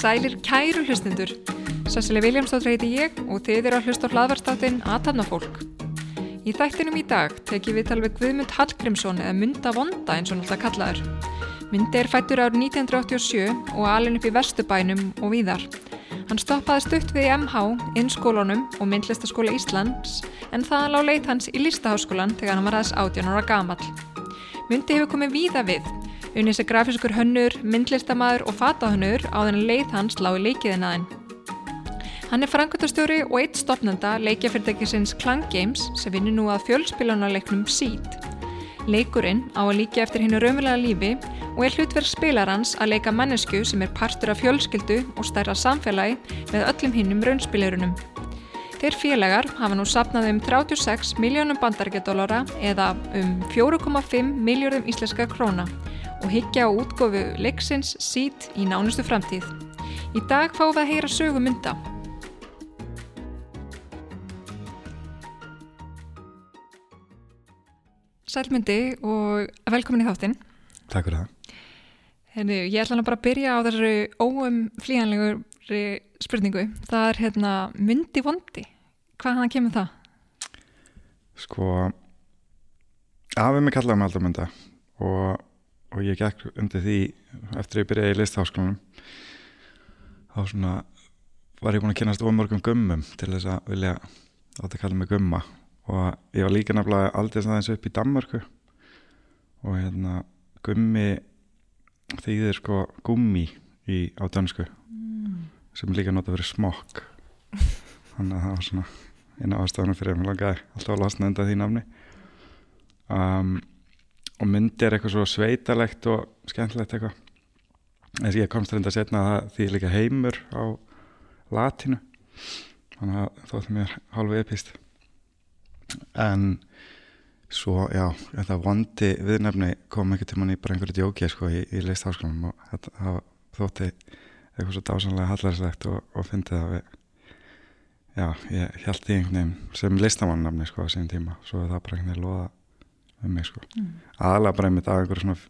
Sælir kæru hlustundur. Sessileg Viljámsdóttir heiti ég og þið eru að hlusta á hlaðvarstáttinn Aðtannafólk. Í þættinum í dag tekjum við talveg Guðmund Hallgrímsson eða Munda Vonda eins og náttúrulega kallaður. Mundi er fættur árið 1987 og alin upp í Vestubænum og víðar. Hann stoppaði stutt við MH, innskólunum og myndlistaskóla Íslands en það lág leið hans í listaháskólan þegar hann var aðeins 18 ára gamall. Mundi hefur komið víða við Unnið sér grafiskur hönnur, myndlistamæður og fatahönnur á þennan leið hans lág í leikiðin aðein. Hann er frangöldastjóri og eitt stopnanda leikjafyrirtækisins Klang Games sem vinnir nú að fjölspilunarleiknum Seed. Leikurinn á að líka eftir hennu raumulega lífi og er hlutverk spilarans að leika mannesku sem er partur af fjölskyldu og stærra samfélagi með öllum hinnum raunspilurunum. Þeir félagar hafa nú sapnað um 36 miljónum bandarækjadólara eða um 4,5 miljardum íslenska króna og higgja á útgofu leiksins sít í nánustu framtíð. Í dag fáum við að heyra sögu mynda. Sælmyndi og velkomin í þáttinn. Takk fyrir það. Henni, ég ætla bara að byrja á þessari óum flíjanlegur spurningu. Það er hérna myndi vondi. Hvað hann kemur það? Sko, afið mig kallaði mig alltaf mynda og og ég gekk undir því eftir að ég byrjaði í listháskólanum þá svona var ég búin að kynast ómörgum gummum til þess að vilja átt að kalla mig gumma og ég var líka nefnilega aldrei aðeins upp í Danmarku og hérna gummi þýðir sko gummi í, á dansku mm. sem líka nota verið smokk. Þannig að það var svona eina ástafanum fyrir að mér langaði alltaf að lasna undan því nafni. Um og myndi er eitthvað svo sveitalegt og skemmtilegt eitthvað. Þess að ég komst reynda að setna að það því líka heimur á latinu þannig að þóttum mér hálfu epist en svo já, þetta vondi viðnefni kom ekki til manni bara einhverju djóki sko í, í listháskólanum og þetta, það þótti eitthvað svo dásanlega hallarslegt og, og fyndi það við já, ég held því einhvern veginn sem listamannamni sko á sín tíma, svo er það bara einhvern veginn loða um mig sko. Mm. aðalega bara einmitt að einhverju svona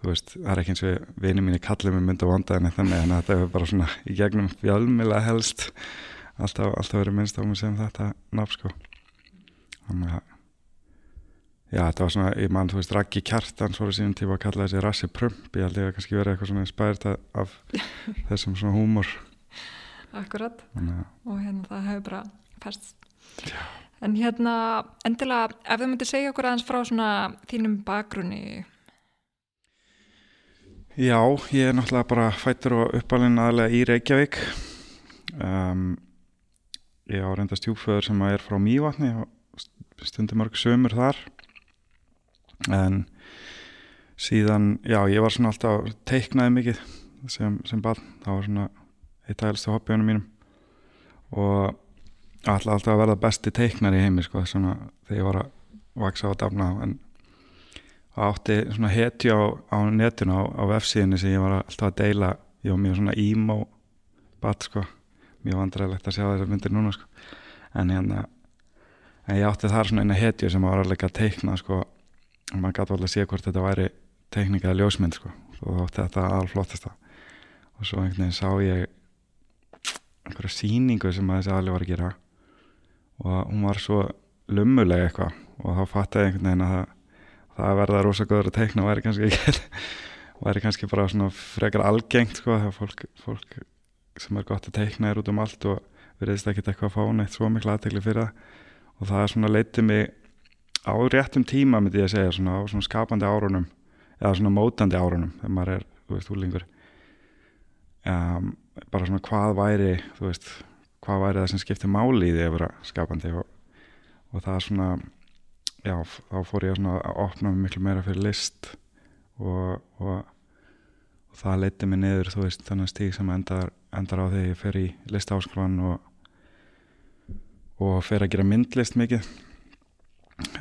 þú veist, það er ekki eins og vinið mín í kallið með mynd og vondaðinni þannig en þetta er bara svona í gegnum fjálmila helst alltaf, alltaf verið minnst á mig sem þetta nafn sko. Þannig að já, þetta var svona, ég mann, þú veist, Raggi Kjartan svo er síðan tíma að kalla þessi rassi prump ég held ég að kannski verið eitthvað svona spært af þessum svona húmor Akkurat, og hérna það hefur bara Já En hérna, endilega, ef þú myndir segja okkur aðeins frá svona þínum bakgrunni? Já, ég er náttúrulega bara fættur og uppalinn aðlega í Reykjavík. Um, ég á reynda stjúföður sem er frá Mývatni og stundum mörg sömur þar. En síðan, já, ég var svona alltaf teiknaði mikið sem, sem barn. Það var svona eitt aðelstu hobbyunum mínum. Og alltaf alltaf að verða besti teiknar í heimi sko, svona, þegar ég var að vaksa á dafna. En átti svona hetju á, á netinu á, á F-síðinni sem ég var alltaf að deila. Ég var mjög svona emo bat sko, mjög vandræðilegt að sjá þessar myndir núna sko. En hérna en ég átti þar svona eina hetju sem var alveg að teikna sko og maður gæti alveg að sé hvort þetta væri teikning eða ljósmynd sko. Og þá átti þetta alveg flottasta og svo einhvern veginn sá ég einhverja síningu sem að þessi alveg var að gera. Og hún var svo lummuleg eitthvað. Og þá fattæði einhvern veginn að það, það verða rosa góður að teikna væri kannski ekki væri kannski bara svona frekar algengt sko þegar fólk, fólk sem er gott að teikna er út um allt og veriðist ekkert eitthvað að fá neitt svo miklu aðtegli fyrir það. Og það er svona leitið mig á réttum tíma myndi ég að segja svona á svona skapandi árunum eða svona mótandi árunum þegar maður er, þú veist, úrlingur um, bara svona hvað væri, þú veist hvað væri það sem skiptir máli í því að vera skapandi og, og það er svona já, þá fór ég að opna mig miklu meira fyrir list og, og, og það leiti mig niður þú veist þannig stík sem endar, endar á því ég fer í listásklan og fer að gera myndlist mikið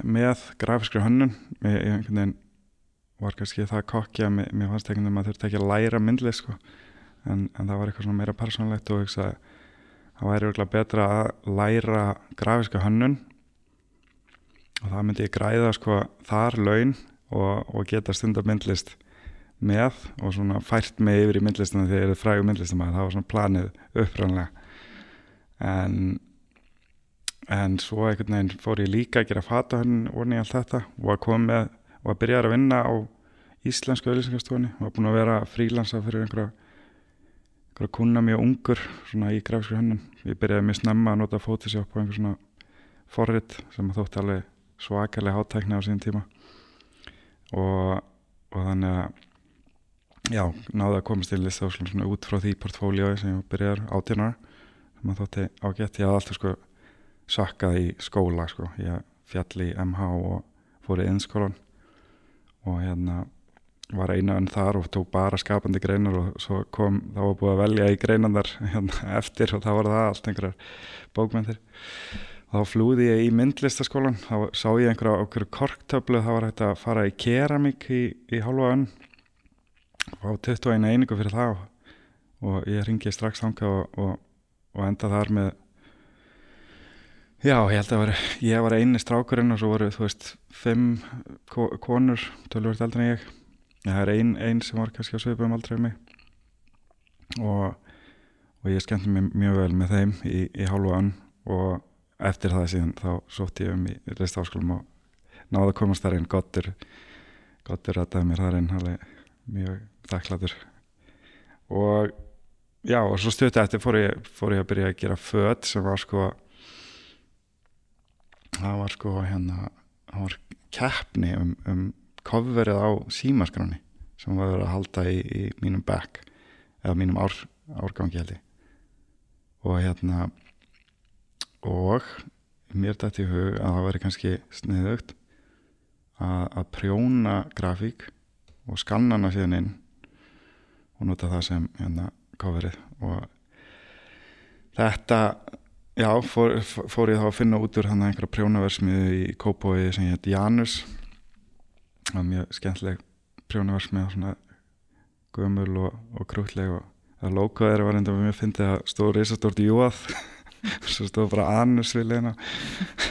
með grafískri hönnun. Ég einhvern veginn var kannski það kokki að mér, mér fannst ekki að maður þurfti ekki að læra myndlist sko. En, en það var eitthvað svona meira persónlegt og það væri örgulega betra að læra grafiska hönnun. Og það myndi ég græða sko þar laun og, og geta stundar myndlist með og svona fært mig yfir í myndlistina þegar ég er frægur myndlistamæð það var svona planið upprannlega en en svo einhvern veginn fór ég líka að gera fata hann orðin í allt þetta og að koma með og að byrja að vinna á íslensku auðlýsingarstofunni og að búin að vera frílansa fyrir einhverja einhverja kuna mjög ungur svona í grafisku hönnun. Ég byrjaði mjög snemma að nota Photoshop og einhver svona forrit sem þótti alveg svakalega hátækni á síðan tíma. Og, og þannig að já, náði að komast í listahásklan svona út frá því portfóliói sem ég byrjar átjónar sem að þótti ágætt, ég hafði alltaf sko sakkað í skóla sko, ég fjalli í MH og fór í innskólan og hérna var einu enn þar og tók bara skapandi greinar og svo kom, þá var búið að velja í greinandar hérna, eftir og þá var það allt einhverjar bókmyndir þá flúði ég í myndlistaskólan þá sá ég einhverja okkur korktöflu þá var hægt að fara í keramík í, í hálfa önn og á 21 einingu fyrir og, og ég ringi strax þanga og, og, og enda þar með já, ég held að var, ég var eini strákurinn og svo voru, þú veist, fimm ko konur, tölvöld eldra en ég. Það er einn ein sem var kannski að svipa um aldrei mig. Og og ég skemmti mér mjög vel með þeim í, í hálfa önn. Og eftir það síðan þá sótt ég um í reistáskólum og náða komast þar einn gottur gottur að það mér þar einn mjög þakkladur og já og svo stutið eftir fór ég, fór ég að byrja að gera född sem var sko það var sko hérna það var keppni um, um kofverið á símaskráni sem var að halda í, í mínum back eða mínum ár, árgangi held ég. Og hérna og mér dætti í hug að það væri kannski sniðugt að, að prjóna grafík og skanna hana síðan inn og nota það sem hérna coverið. Og þetta já, fór, fór ég þá að finna út úr hann einhverja prjónaversmiðu í Kópói sem hétt Janus. Það var mjög skemmtileg prjónaversmið svona gömul og, og krútleg og það logoðir var enda með fyndið að stóð reysastórt júað. Svo stóð bara annars við leina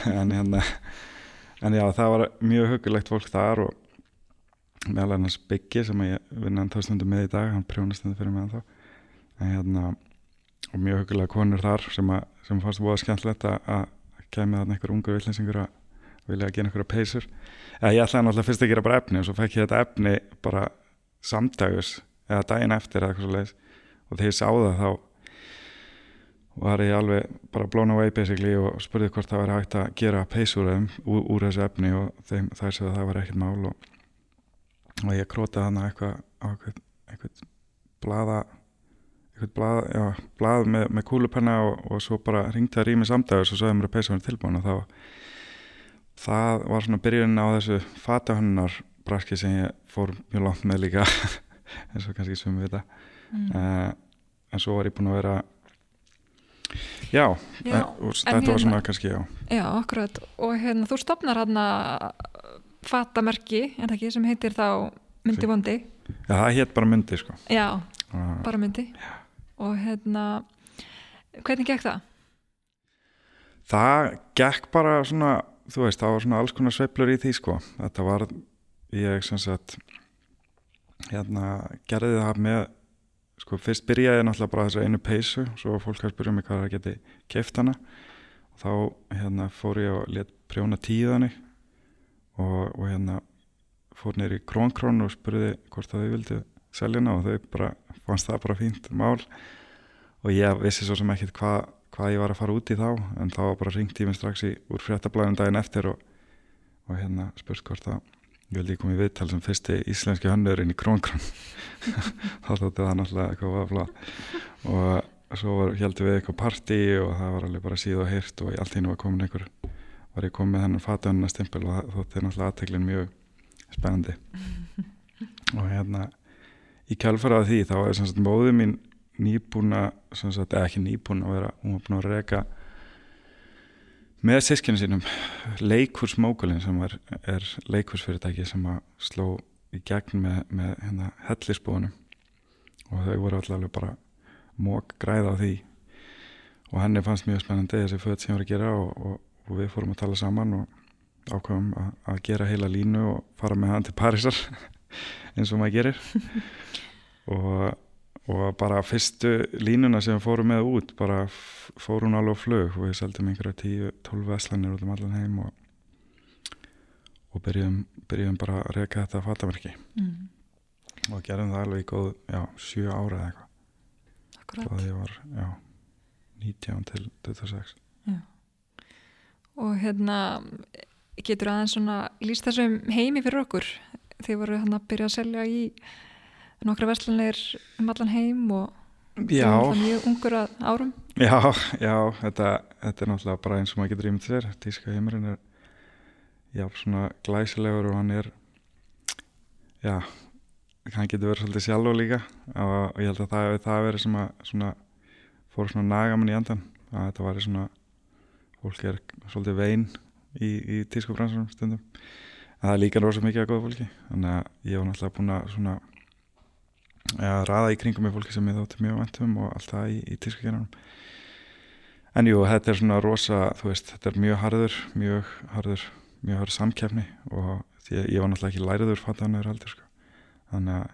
en hérna en já það var mjög hugulegt fólk þar og meðal annars Byggi sem ég vinna hann tóðstundum með í dag hann prjónastundi fyrir mig en þá en hérna og mjög hugulega konur þar sem, að, sem fannst búið skemmtilegt að kemja þarna einhver ungu villinsingur að vilja að gera einhverja peysur. Eða ég ætlaði náttúrulega fyrst að gera bara efni og svo fekk ég þetta efni bara samdagus eða daginn eftir eða eitthvað svo leiðis og þegar ég sá það þá var ég alveg bara blown away basically og spurði hvort það væri hægt að gera peysur úr, úr þessu efni og þeim, þær séu að það var ekkert mál og, og ég krótaði hana eitthvað á eitthvað, eitthvað blada eitthvað blað, já, blað með, með kúlupenna og, og svo bara ringti það rými samdagus og svo hefði mér að peysa hann tilbúin og þá það var svona byrjunin á þessu fatahönnar braski sem ég fór mjög langt með líka eins og kannski sem við þetta mm. uh, en svo var ég búin að vera já, já en, þetta hérna, var svona kannski já. Já, akkurat, og hérna þú stopnar hérna fatamerki en það ekki, sem heitir þá myndi vondi? Já, það hétt bara myndi sko. Já, uh, bara myndi. Já. Og hérna hvernig gekk það? Það gekk bara svona þú veist, það var svona alls konar sveiplur í því sko, þetta var ég sem sagt hérna gerði það með sko fyrst byrjaði náttúrulega bara þessu einu peysu svo fólk að spyrja mig hvað það geti keft hana. Og þá hérna fór ég og let prjóna tíðani og, og hérna fór neyri krónkrón og spurði hvort það þau vildi selja hana og þau bara fannst það bara fínt mál. Og ég vissi svo sem ekkit hvað hvað ég var að fara út í þá en þá bara ringt í mig strax í úr fréttablaðum daginn eftir og, og hérna spurst hvort að ég vildi koma í viðtal sem fyrsti íslenski hönnurinn í Krónkrón þá þótti það náttúrulega eitthvað vafla og svo heldum við eitthvað parti og það var alveg bara síð og hýrt og allt hínu var komin einhver var ég komið þennan fatahönnuna stimpil og þótti náttúrulega aðteglin mjög spennandi. Og hérna í kjálfaraði því þá er sem sagt móðu mín nýbúna eða ekki nýbúna vera hún var búin að reyka með sískinu sínum leikursmókulin sem er, er leikursfyrirtæki sem að sló í gegn með, með hérna, hellisbúðunum. Og þau voru alltaf bara mók græða á því. Og henni fannst mjög spennandi þessi föt sem ég var að gera og, og, og við fórum að tala saman og ákvæmum að gera heila línu og fara með hann til Parísar eins og maður gerir og, og bara fyrstu línuna sem fórum með út bara fórum alveg flög og við seldum einhverja 10-12 veslanir út um allan heim og, og byrjum, byrjum bara að reyka þetta fatamerki mm. og gerðum það alveg í góð, já, 7 ára eða eitthvað Akkurat. og ég var, já 19 til 26 Já. Og hérna getur aðeins svona líst þessum heimi fyrir okkur þið voru hann að byrja að selja í nokkra verslanir um allan heim og mjög ungur að árum. Já, já þetta, þetta er náttúrulega bara eins og maður getur ímynd sér. Tíska heimurinn er já, svona glæsilegur og hann er já hann getur verið svolítið sjálf og líka og, og ég held að það það verið sem að svona, fór svona naga mann í andan að þetta var svona fólk er svolítið vein í, í tískubransunum stundum það er líka rosa mikið að góða fólki. Þannig að ég var náttúrulega búin að svona ja, raða í kringum með fólki sem ég þótti mjög vantum og allt það í, í tískukennanum en jú, þetta er svona rosa þú veist, þetta er mjög harður mjög harður, mjög harður samkefni og ég, ég var náttúrulega ekki læriður fattanar heldur sko. Þannig að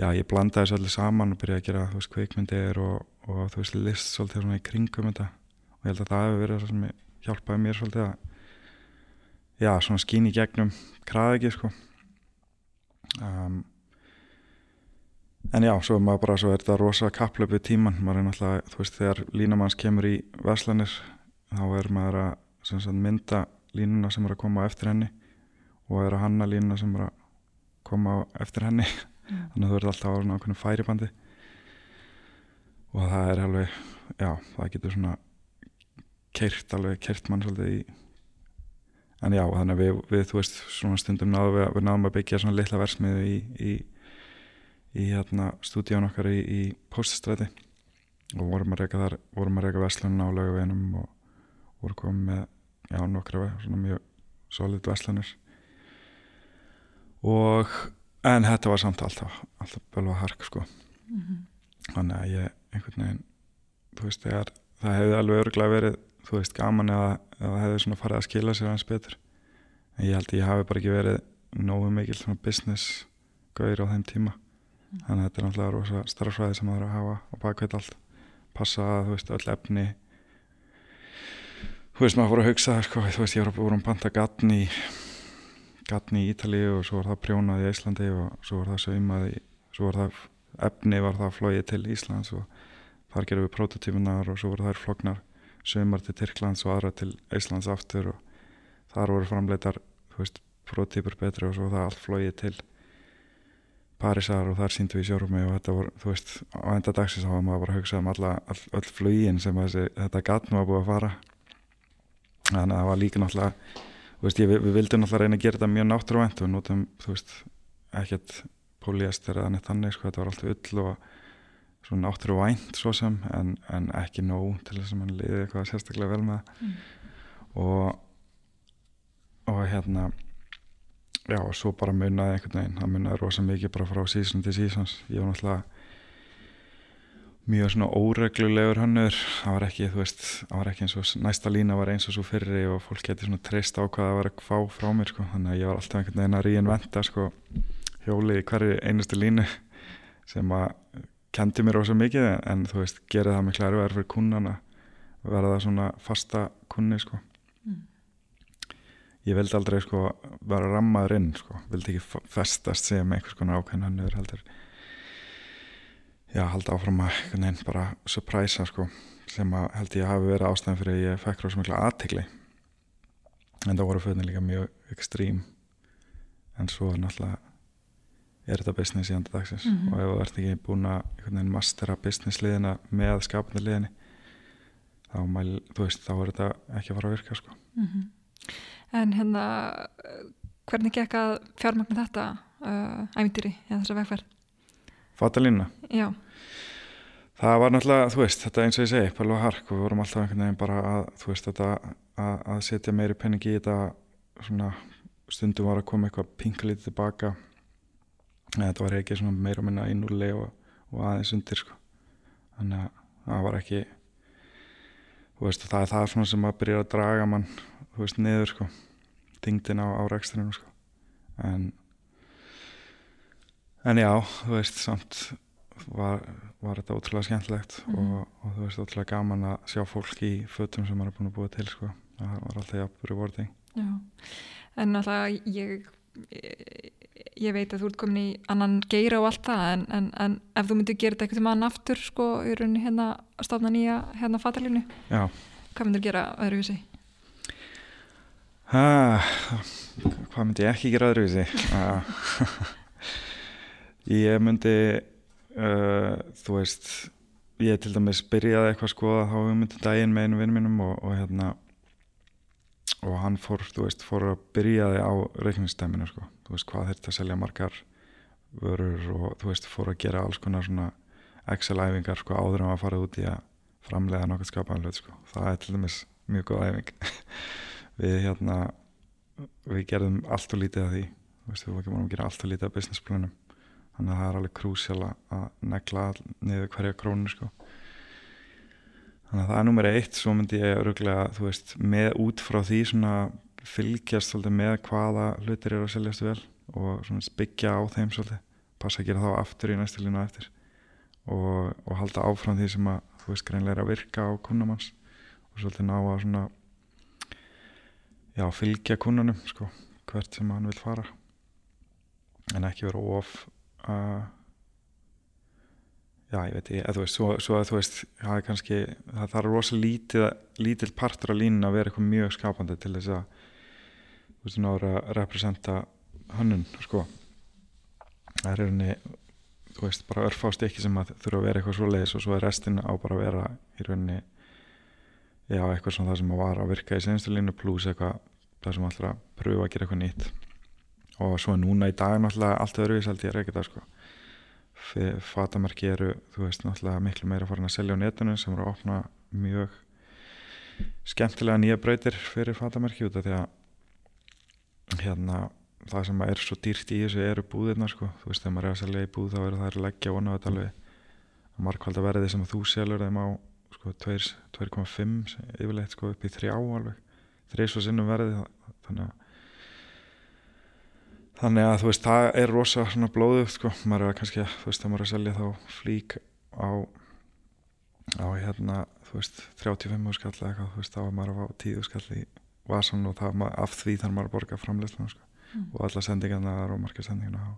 já, ég blandaði þessu allir saman og byrjaði að gera þú veist, kveikmyndir og, og þú veist, list svolítið svona í kringum þetta. Og ég held að það hefur verið hjálpaði mér svolítið að já, svona skín í gegnum kraði ekki, sko. Um, en já, svo er maður bara svo er þetta rosa kapplöp við tíman maður er náttúrulega, þú veist, þegar línamanns kemur í veslanir, þá er maður að sagt, mynda línuna sem er að koma eftir henni og er að hanna línuna sem er að koma eftir henni. Mm. þannig að þú ert alltaf á nákvæmlega færibandi. Og það er alveg já, það getur svona keirt alveg, keirt mann svolítið í en já, þannig að við, við þú veist, svona stundum náðum við, við náðum að byggja svona litla versmiðu í í, í hérna stúdíun okkar í, í poststræti og vorum að reyka þar vorum að reyka verslunna á lögaveginum og vorum komið með já, nokkra svona mjög solid verslanir og en þetta var samt alltaf alltaf bölva hark sko. Mm -hmm. þannig að ég einhvern veginn þú veist þegar það hefði alveg örgulega verið þú veist gaman eða, eða hefði svona farið að skila sér hans betur. En ég held að ég hafi bara ekki verið nógu mikil svona business gauðir á þeim tíma. Mm. þannig að þetta er náttúrulega rosa starfsvæði sem það er að hafa og bakveit allt. Passa að þú veist öll efni. Þú veist maður fór að hugsa sko, þú veist ég voru um panta gatn í gatni í Ítalíu og svo var það prjónað í Íslandi og svo var það saumað í, svo var það efni var það flóið til Íslands og þar gerum við prototífunar og svo voru þær flognar saumar til Tyrklands og aðra til Íslands aftur og þar voru framleitar þú prototípur betri og svo það allt flóið til Parísar og þar síndum við sjórumi og þetta voru, þú veist, á enda dagsins þá var maður bara að hugsa um alla, all, öll flugin sem þessi, þetta gatn var búið að fara. Þannig að það var líka náttúrulega veist, ég, við vildum alltaf reyna að gera þetta mjög náttúruvænt og notum, þú veist, ekkert polyester eða neitt þannig, sko, þetta var alltaf ull og svona náttúruvænt svo sem, en, en ekki nóg til þess að mann liði eitthvað sérstaklega vel með mm. og og hérna já, og svo bara munnaði einhvern veginn, það munnaði rosa mikið bara frá sísón til sísons, ég var náttúrulega mjög svona óreglulegur hannur það var ekki, þú veist, það var ekki eins og næsta lína var eins og svo fyrri og fólk geti svona treyst á hvað það var að fá frá mér sko. þannig að ég var alltaf einhvern veginn að reinventa sko, hjóli í hverju einustu línu sem að kendi mér ósað mikið en þú veist, gerði það miklu erfiðar fyrir kunnan að vera það svona fasta kunni sko. Mm. ég vildi aldrei sko vera rammaður inn sko, vildi ekki festast sem einhvers konar ákveðin hannur heldur. Já, halda áfram að einhvern veginn bara surpræsa sko, sem að held ég hafi verið ástæðan fyrir að ég fekk rosa mikla aðtikli en það voru föðin líka mjög ekstrím. En svo náttúrulega er þetta business í andur dagsins mm -hmm. og ef þú ert ekki búin að mastera business liðina með skapandi liðinni þá, mæl, veist, þá er þetta ekki að fara að virka sko. mm -hmm. En hérna hvernig gekk að fjármagna þetta uh, æmyndýri eða þessa vegferð? Fatalína? Já. Það var náttúrulega, þú veist, þetta eins og ég segi, Pálva Hark og við vorum alltaf einhvern veginn bara að, þú veist, þetta að, að setja meiri penning í þetta svona stundum var að koma eitthvað pinkalítið tilbaka þetta var ekki meira minna í núli og, og aðeins undir sko. Þannig að það var ekki veist það er það sem að byrja að draga mann veist niður sko. Tingdin á, á rekstrinu sko. En en já, þú veist samt var, var þetta ótrúlega skemmtilegt Mhm. og, og þú veist ótrúlega gaman að sjá fólk í fötum sem maður er búin að búa til sko. Það var alltaf jafn rewarding Já, en náttúrulega ég, ég veit að þú ert komin í annan geira og allt það en, en, en ef þú myndir gera þetta eitthvað til mann aftur sko í rauninni hérna að stofna nýja hérna fatalínu, já, hvað myndir gera öðruvísi? ha, hvað myndi ég ekki gera öðruvísi Ah. ég myndi uh, þú veist ég til dæmis byrjaði eitthvað að skoða þá myndi daginn með einu vinn mínum og, og hérna og hann fór, þú veist, fór að byrjaði á reikningstæminu, sko, þú veist, hvað þetta að selja margar vörur og þú veist, fór að gera alls konar svona Excel-æfingar, sko, áður en að fara út í að framlega nokkuð skapaðan hlut, sko. Það er til dæmis mjög góð æfing. Við hérna við gerðum allt og lítið af því. Þú veist, við búin að gera allt og lítið af businessplanum þannig að það er alveg krúsjál að negla niður hverja krónu, sko þannig að það er nummer eitt svo myndi ég öruglega þú veist með út frá því svona fylgjast svolítið með hvaða hlutir eru að seljast vel og svona byggja á þeim svolítið. Passa að gera þá aftur í næstu línu eftir. Og, og halda áfram því sem að þú veist greinlega er að virka á kunnamanns og svolítið ná að svona já fylgja kunnanum sko hvert sem hann vil fara. En ekki vera of uh, já, ég veit ekki, eða þú veist, svo, svo að þú veist, það er kannski, það þarf rosa lítið, lítill partur af línun að vera eitthvað mjög skapandi til þess að, þú veist, náður að representa hönnun, sko. Það er rauninni, þú veist, bara örfást ekki sem að þurfa að vera eitthvað svo leiðis og svo er restin á bara að vera í rauninni, já, eitthvað svona það sem að var að virka í senstu línu pluss eitthvað, það sem alltaf pröfa að gera eitthvað nýtt. Og svo núna í dag náttúrulega allt öðruvís held ég er ekkert að sko fatamerki eru, þú veist, náttúrulega miklu meira farin að selja á netinu sem eru að opna mjög skemmtilega nýja breytir fyrir fatamerki út af því að hérna það sem er svo dýrt í þessu eru búðirna sko, þú veist, þegar maður er að selja í búð þá eru það að leggja vona á þetta alveg. Markvalda verði sem þú selur þeim á sko 2,5 yfirleitt sko upp í 3 alveg. Þreys og sinnum verði þannig að þannig að þú veist það er rosa svona blóðu sko, maður er kannski þú veist það maður er að selja þá flík á á hérna þú veist 35 skall eða eitthvað þú veist þá er maður að fá 10 skall í vasan og það, af því þarf maður að borga framleyslu sko, mm. og alla sendingarnar og markasendingina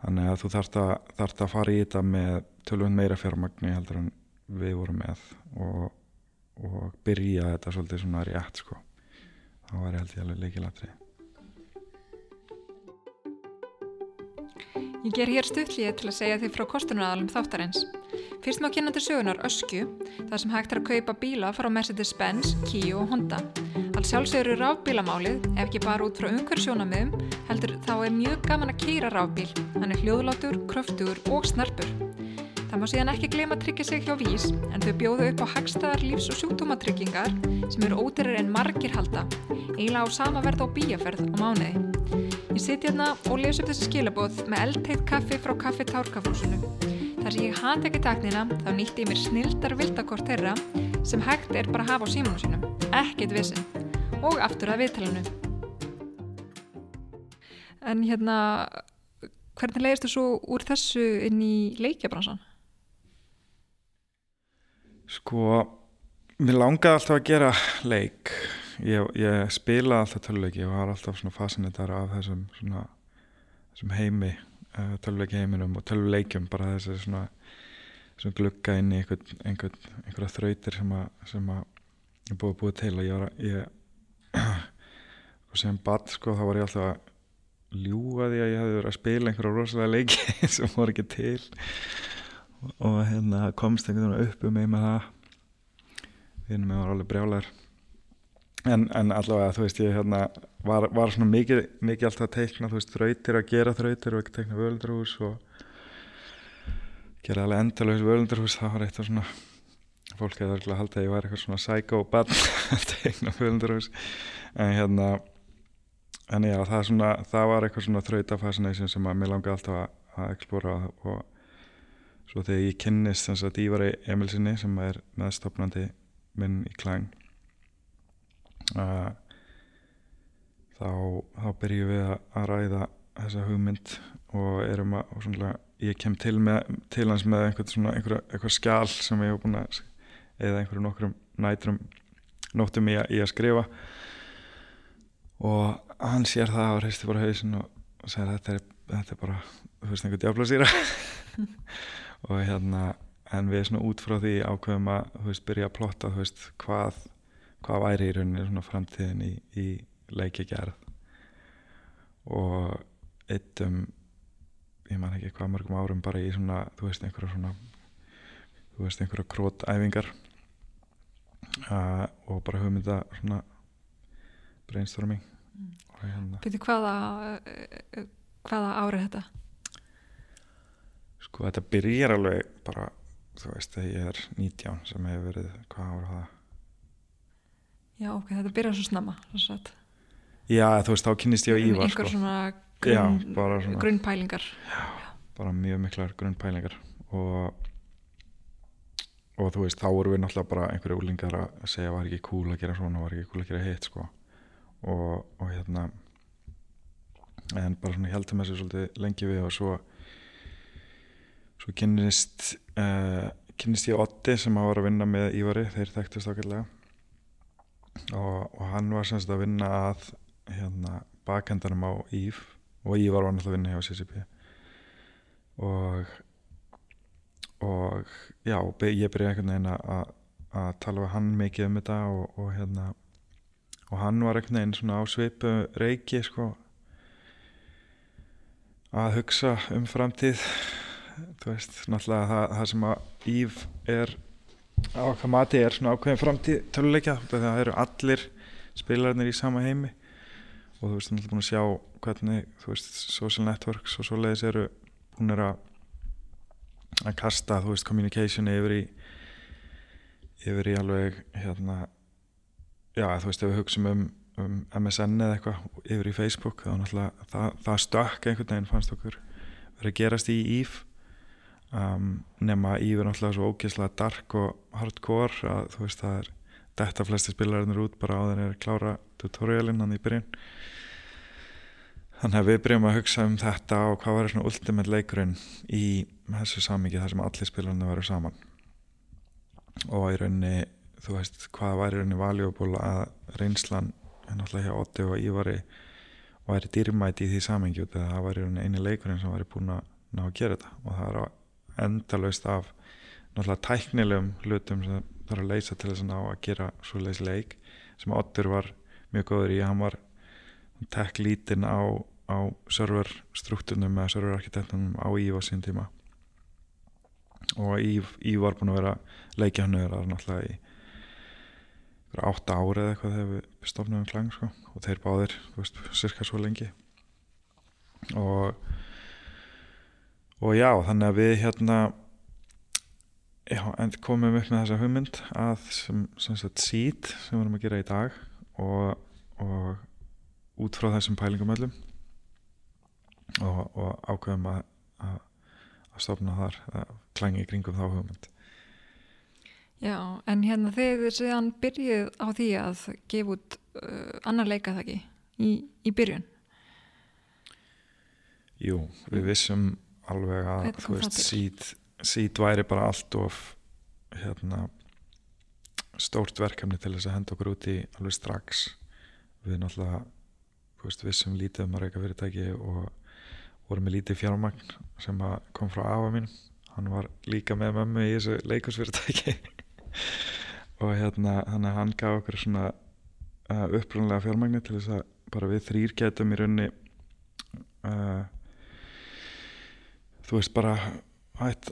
þannig að þú þarft að, þarft að fara í þetta með tölvun meira fjármagni heldur en við vorum með og, og byrja þetta svolítið svona rétt sko. Þá var ég held ég alveg leikilatri Ég ger hér stuttlið til að segja þið frá kostunaralum þáttarins. Fyrst má kynna til sögunar Öskju, þar sem hægt er að kaupa bíla frá Mercedes-Benz, Kia og Honda. Alls sjálfsögur eru rafbílamálið, ef ekki bara út frá umhverfsjónamiðum, heldur þá er mjög gaman að keira rafbíl. Hann er hljóðlátur, kröftugur og snarpur. Það má síðan ekki glema að tryggja sig hjá vís, en þau bjóðu upp á hagstæðar lífs- og sjúkdómatryggingar sem eru ódýrar en margir halda, eiginlega á sama verð á bíaferð á mánuði. Ég siti hérna og les upp þessi skilabóð með eldteitt kaffi frá kaffi tárkafúsinu. Þar sem ég hat ekki taknina þá nýtti ég mér snildar vildakort þeirra sem hægt er bara að hafa á símanu sínum. Ekkit vissin. Og aftur að viðtalinu. En hérna, hvernig leiðist þú svo úr þessu inn í leikjabransan? Sko, mér langaði alltaf að gera leik ég, ég spila alltaf töluleiki og var alltaf svona fasinitar af þessum svona, þessum heimi uh, töluleiki heiminum og töluleikjum bara þessi svona, svona glugga inn í einhver, einhver, einhverja þrautir sem að, sem að ég búið að búið til. Og ég að ég, og sem bad sko þá var ég alltaf að ljúga því að ég hefði verið að spila einhverja rosalega leiki sem voru ekki til. Og, hérna komst einhvern veginn upp um mig með það. Vinnum mig var alveg brjálar en, en allavega þú veist ég hérna var, var svona mikið, mikið alltaf að teikna þú veist þrautir að gera þrautir og ekki teikna völundarhús og gera alveg endalveg völundarhús. Það var eitt af svona fólk hefði örgulega haldið að ég var eitthvað svona psycho-bad að teikna völundarhús. En hérna en já það, svona, það var eitthvað svona þrautafascination sem að mér langi alltaf að, að explora og svo þegar ég kynnist þess að Ívari Emilsinni sem er meðstofnandi minn í klæng uh, þá, þá byrjum við að ræða þessa hugmynd og erum að og svona, ég kem til, með, til hans með einhver, skjál sem ég hef búin að eða einhverjum nokkrum nætrum nóttum í að, í að skrifa. Og hann sér það og reisti bara hausin og segir þetta er, þetta er bara þú veist einhver djáflasýra og hérna en við svona út frá því ákveðum að þú veist byrja að plotta þú veist hvað hvað væri í rauninni svona framtíðin í, í leikjagerð og eittum ég man ekki hvað mörgum árum bara í svona þú veist einhverja svona þú veist einhverja krótæfingar uh, og bara hugmynda svona brainstorming mm. hérna Piti, hvaða eh, hvaða árið þetta? Sko þetta byrjar alveg bara þú veist þegar ég er 19 sem hefur verið hvað árið það Já, ok, þetta byrjar svo snamma Já, þú veist, þá kynist ég á Ívar Einhver sko. svona, grunn, Já, svona grunnpælingar. Já, bara mjög miklar grunnpælingar. Og og þú veist, þá voru við náttúrulega bara einhverju úlingar að segja var ekki cool að gera svona var ekki cool að gera hitt, sko. Og, og hérna en bara svona heldum þessu svolítið lengi við og svo svo kynist uh, kynist ég Otti sem að var að vinna með Ívari, þeir þekktist ákveðlega og, og hann var semst að vinna að hérna, bakhendanum á Ív og Ívar var náttúrulega að vinna hjá CCP og og já, ég byrjaði einhvern veginn að að tala við hann mikið um þetta og, og hérna og hann var einhvern veginn svona á sveipu reiki sko að hugsa um framtíð. Þú veist, náttúrulega það, það sem að Ív er á okkar mati er svona ákveðin framtíð töluleikja það eru allir spilarnir í sama heimi og þú veist, þú erum búin að sjá hvernig, þú veist, social networks og svoleiðis eru búin að að kasta, þú veist, communication yfir í yfir í alveg hérna já, þú veist, ef við hugsaum um, um MSN eða eitthvað yfir í Facebook þá náttúrulega, það, það stökk einhvern veginn fannst okkur verið að gerast í IF um, nema Íver náttúrulega svo ógeðslega dark og hardcore að þú veist það er detta flesti spilarinnir út bara á þeirri að klára tutorialinn hann í byrjun. Þannig að við byrjum að hugsa um þetta og hvað var svona ultimate leikurinn í þessu samíki þar sem allir spilarinn varu saman. Og í rauninni þú veist hvað var í rauninni valjúból að reynslan náttúrulega hjá Otti og Ívari væri dýrmæti í því og það var í rauninni eini leikurinn sem væri búin að ná að gera þetta. Og það er að endalust af náttúrulega tæknilegum hlutum sem er að leysa til þess að ná að gera svo leiðs leik sem Otter var mjög góður í. Hann var tekk lítinn á, á serverstrukturnum eða serverarkitektunum á Ív á sín tíma. Og Ív, Ív var búin að vera leikja hann öðrar náttúrulega í átta ári eða eitthvað þegar við stofnum um klang sko, og þeir báðir, þú veist, cirka svo lengi. Og og já, þannig að við hérna já, komum upp með þessa hugmynd að sem, sem sagt sít sem við erum að gera í dag og, og út frá þessum pælingum öllum og, og ákveðum að, að, að stofna þar að klangi í kringum þá hugmynd. Já, en hérna þið séðan byrjuð á því að gefa út uh, annar leika það ekki í, í byrjun? Jú, við vissum alveg að þú veist sít, sít væri bara allt of hérna stórt verkefni til þess að henda okkur út í alveg strax. Við náttúrulega veist, við sem lítið um að reyka fyrirtæki og vorum með lítið fjármagn sem kom frá afa mín. Hann var líka með mömmu í þessu leikusfyrirtæki og hérna hann gaf okkur svona uh, upprunlega fjármagni til þess að bara við þrýr getum í raunni uh, þú veist bara hætt,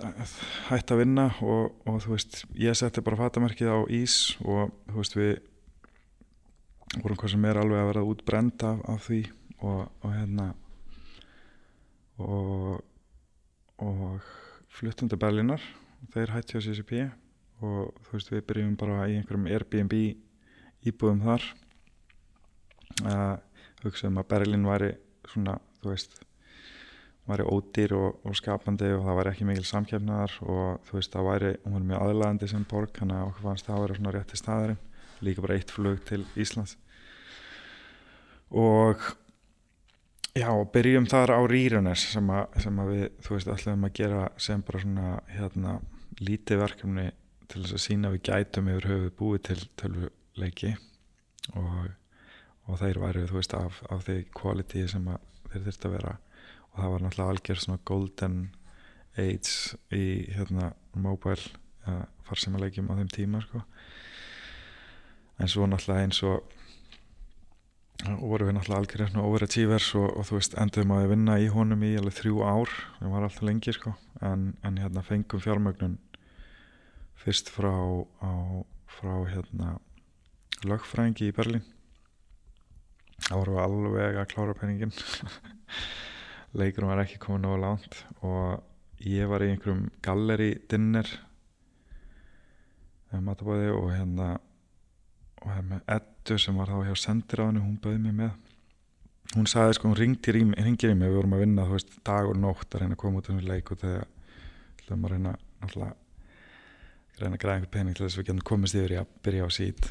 hætt að vinna og, og þú veist ég setti bara fatamerkið á ís og þú veist við vorum hvað sem er alveg að vera útbrend af, af því og, og hérna og og fluttum til Berlinar þeir hætti á CCP og þú veist við byrjum bara í einhverjum Airbnb íbúðum þar. Að hugsaðum að Berlin væri svona þú veist væri ódýr og, og skapandi og það væri ekki mikil samkjöfnaðar og þú veist það væri, hún var mjög aðlæðandi sem borg, þannig að okkur fannst það að vera svona rétti staðarinn, líka bara eitt flug til Íslands. Og já, byrjum þar á Rýrunes sem, sem að við, þú veist, ætlum að gera sem bara svona, hérna lítið verkefni til þess að sína við gætum yfir höfuð búið til tölvuleiki. Og, og þeir væri, þú veist, af, af því quality sem þeir þurfti að vera og það var náttúrulega algjör svona golden age í hérna mobile uh, farsimilegjum á þeim tíma sko. en svo náttúrulega eins og voru við náttúrulega algjör svona overachievers og, og þú veist enduðum að við vinna í honum í alveg þrjú ár. Það var alltaf lengi sko. En, en hérna fengum fjármögnun fyrst frá á, frá hérna lögfræðingi í Berlín. Þá vorum við alveg að klára peningin leikurum var ekki komin á langt og ég var í einhverjum galleri dinner matabóði og hérna og hérna Eddu sem var þá hjá sendiráðinu, hún bauði mig með. Hún sagði sko, hún ringir í, mig við vorum að vinna, þú veist, dag og nótt að reyna að koma út um leik og þegar hljóðum að reyna náttúrulega reyna að græða einhver pening til þess að við getum komist yfir í að byrja á sít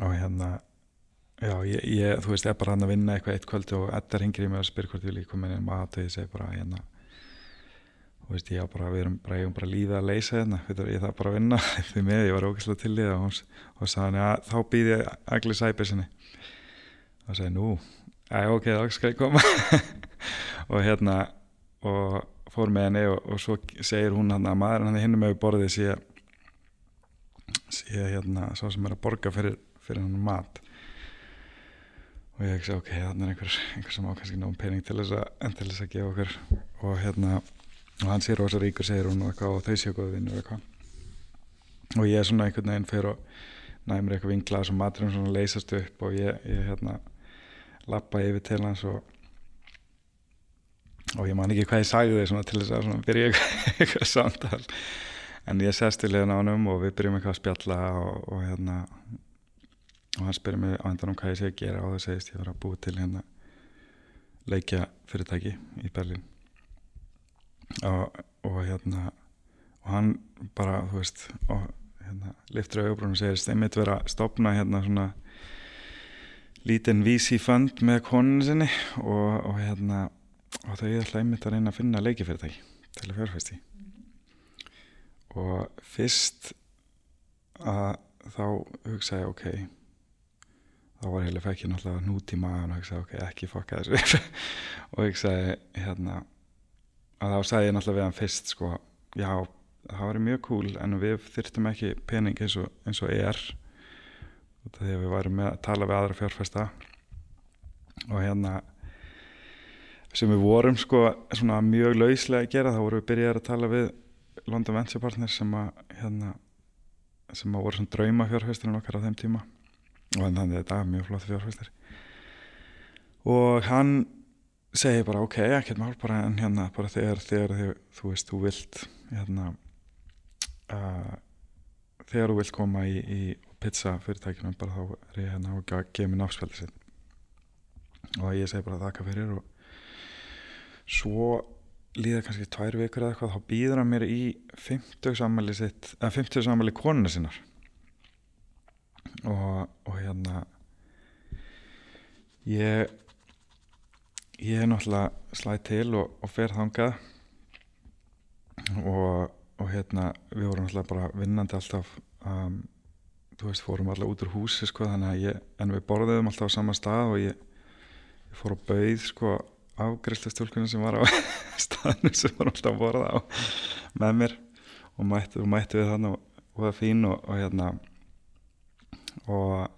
og hérna Já, ég, ég, þú veist, ég er bara hann að vinna eitthvað eitt kvöldu og Edda ringir í mig og spyr hvort ég líka komin inn mat og ég segi bara hérna þú veist, ég á bara, við erum bara, ég er bara lífið að leysa hérna, ég þarf bara að vinna. Því með, ég var ógæslega til í það og, sagði hann, þá býð ég agli sæpir sinni og segi, nú, já, ok, þá skal ég koma. Og hérna og fór með henni og, og svo segir hún hann að maður hann er hinn með borðið sé, sé hérna, svo sem er að borga fyrir, fyrir hann mat og ég ekki ok, þannig er einhver, einhver sem á kannski nógum pening til þess að, til þess að gefa okkur. Og hérna og hann sér ósað ríkur, segir hún og eitthvað og þau séu góða vinnur eitthvað. Og ég er svona einhvern veginn fyrir og næmur eitthvað vinglað sem maturum svona leysast upp og ég, ég hérna lappa yfir til hans og og ég man ekki hvað ég sagði þig svona til þess að svona byrja eitthvað, eitthvað samtal. En ég sest til hérna á hann og við byrjum eitthvað að spjalla og, og hérna og hann spyrir mig á endan um hvað ég sé að gera og það segist ég var að búa til hérna leikja fyrirtæki í Berlin og, og hérna og hann bara, þú veist og hérna liftur auðvbrún og segir stemmit vera að stopna hérna svona lítinn VC fund með koninu sinni og, og hérna og þau er alltaf einmitt að reyna að finna leikifyrirtæki til að fjárfæsti og fyrst að þá hugsa ég ok þá var fekk ég náttúrulega nút í maður og ég sagði ok, ekki fokka þessu og ég sagði hérna að þá sagði ég náttúrulega við hann fyrst sko, já, það var mjög cool en við þyrtum ekki pening eins og, eins og er þegar við varum að tala við aðra fjárfesta. Og hérna sem við vorum sko svona mjög lauslega að gera þá vorum við byrjaði að tala við London Venture Partners sem að hérna sem að voru svona drauma fjárfesturinn okkar á þeim tíma og þannig að þetta er mjög flott fjárfæstir og hann segir bara ok, ekkert mál bara en hérna bara þegar, þegar, þegar þú veist, þú vilt hérna uh, þegar þú vilt koma í, í pizza fyrirtækjunum bara þá er ég hérna og gefa mér náttspeldi sitt. Og ég segi bara þakka fyrir og svo líða kannski tvær vikur eða eitthvað þá býður hann mér í 50 sammæli sitt, eða 50 sammæli konuna sinnar og, og hérna ég ég er náttúrulega slæð til og, og fer þangað. Og, og hérna við vorum náttúrulega bara vinnandi alltaf um, þú veist, fórum alltaf út úr húsi sko, þannig að ég, en við borðum alltaf á sama stað og ég, ég fór á bauð sko afgriðslastjólkunum sem var á staðinu sem voru alltaf að borða á með mér. Og mætti, og mætti við þannig og það var fín og, og hérna og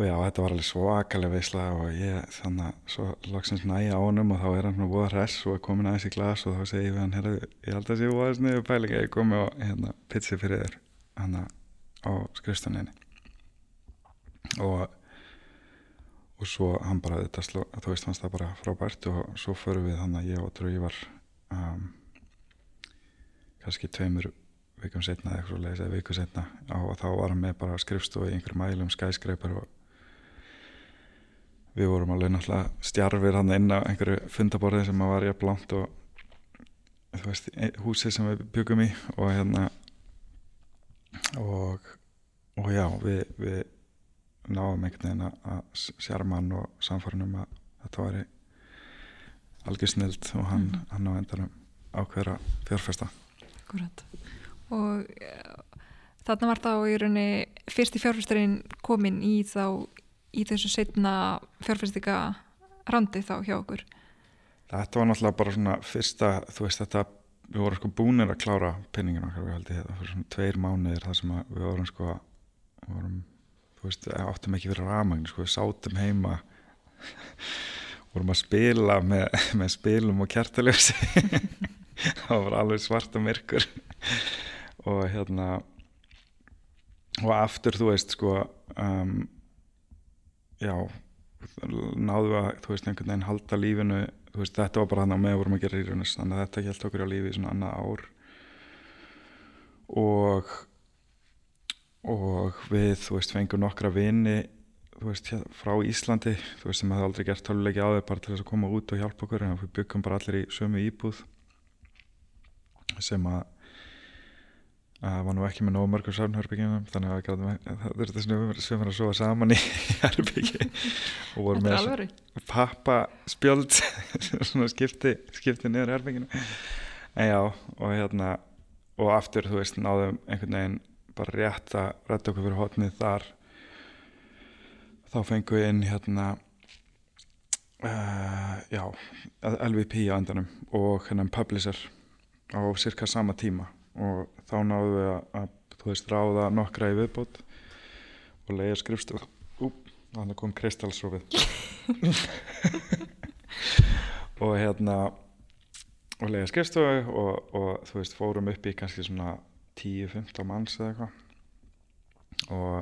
og já, þetta var alveg svakalega veisla og ég þannig að svo lagsins næja á honum og þá er hann svona búið að hress og er komin aðeins í glas og þá segi ég við hann, herru, ég held að sé búið aðeins niður pæling að ég komi og hérna pizzi fyrir þér hann á skrifstunniðni og og svo hann bara þetta sló, þú veist hans það bara frábært og svo förum við hann að ég og Drögi var um, kannski tveimur vikum setna eða eitthvað leiðis eða viku setna og þá var hann með bara skrifstofu í einhverjum mælum skæskreipar og við vorum alveg náttúrulega stjarfir hann inn á einhverju fundaborði sem var ég blánt og þú veist, e- húsið sem við byggum í og hérna og, og já við, við náum einhvern veginn að- að sjarman og samfarnum að þetta væri algjör snild og hann, Mhm. hann á endanum ákveður að fjárfesta Akkurat. Og uh, þarna var þá í rauninni fyrsti fjárfæsturinn komin í þá í þessu setna fjárfæstika randi þá hjá okkur. Þetta var náttúrulega bara svona fyrsta, þú veist þetta, við vorum sko búinir að klára penningin okkar, við ég þetta fyrir svona tveir mánuðir þar sem við vorum sko, við vorum, þú veist, áttum ekki fyrir rafmagn, sko, við sátum heima, vorum að spila með, með spilum og kertaljósi, það var alveg svart og myrkur og hérna, og aftur, þú veist, sko, um, já, náðu að, þú veist, einhvern veginn halda lífinu veist, þetta var bara hann á með vorum að gera í raunis þannig að þetta held okkur á lífi í svona annað ár. Og og við, þú veist, fengum nokkra vini þú veist, frá Íslandi þú veist, sem hefði aldrei gert töluleiki á þau bara til þess að koma út og hjálpa okkur en við byggum bara allir í sömu íbúð sem að að var nú ekki með nógu mörgum sárnhörbyggjum þannig að það þurfti sem að sofa saman í herbyggi og er með alvöru. pappa spjöld svona skipti, skipti niður herbygginu en já og hérna og aftur þú veist náðum einhvern veginn bara rétt að rætta okkur fyrir hotnið þar. Þá fengum við inn hérna uh, já LVP á endanum og hennan publisher á cirka sama tíma og þá náðum við að, að þú veist ráða nokkra í viðbót og leiða skrifstof úp, þannig kom kristalsrófið og hérna og leiða skrifstofu og, og þú veist fórum upp í kannski svona 10-15 manns eða eitthvað. Og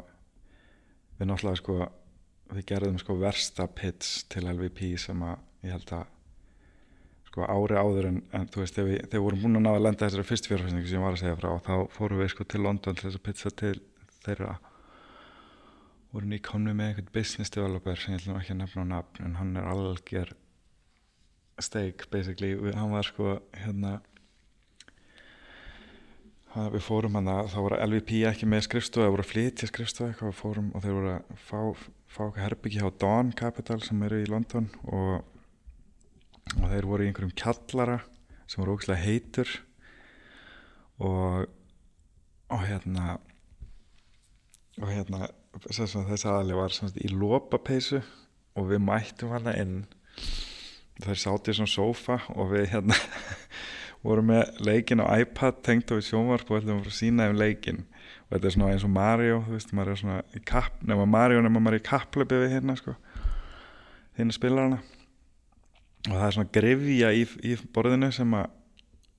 við náttúrulega sko við gerðum sko versta pits til LVP sem að ég held að sko ári áður en, en þú veist þegar við, þegar við vorum búin að ná að lenda þessari fyrst fjárfæsningu sem ég var að segja frá þá fórum við sko til London til þess að pitcha til þeirra. Voru nýkomni með einhvern business developer sem ég ætlum ekki að nefna á nafn en hann er algjör steak basically, við, hann var sko hérna hann, við fórum hann að þá voru LVP ekki með skrifstofu, það voru að flytja skrifstofu eitthvað og fórum og þeir voru að fá, fá herbyggi hjá Dawn Capital sem eru í London og, og þeir voru í einhverjum kjallara sem voru ógæslega heitur. Og og hérna og hérna þessi aðali var semst, í lópapeysu og við mættum hana inn. Þeir sátt í svona sófa og við hérna vorum með leikin á iPad tengt á við sjónvarp og ætlum að sína um leikin og þetta er svona eins og Mario þú veist, maður er svona í kapp nema Mario nema maður er í kapplöpi við hérna sko hérna spilarana og það er svona grefja í, í borðinu sem að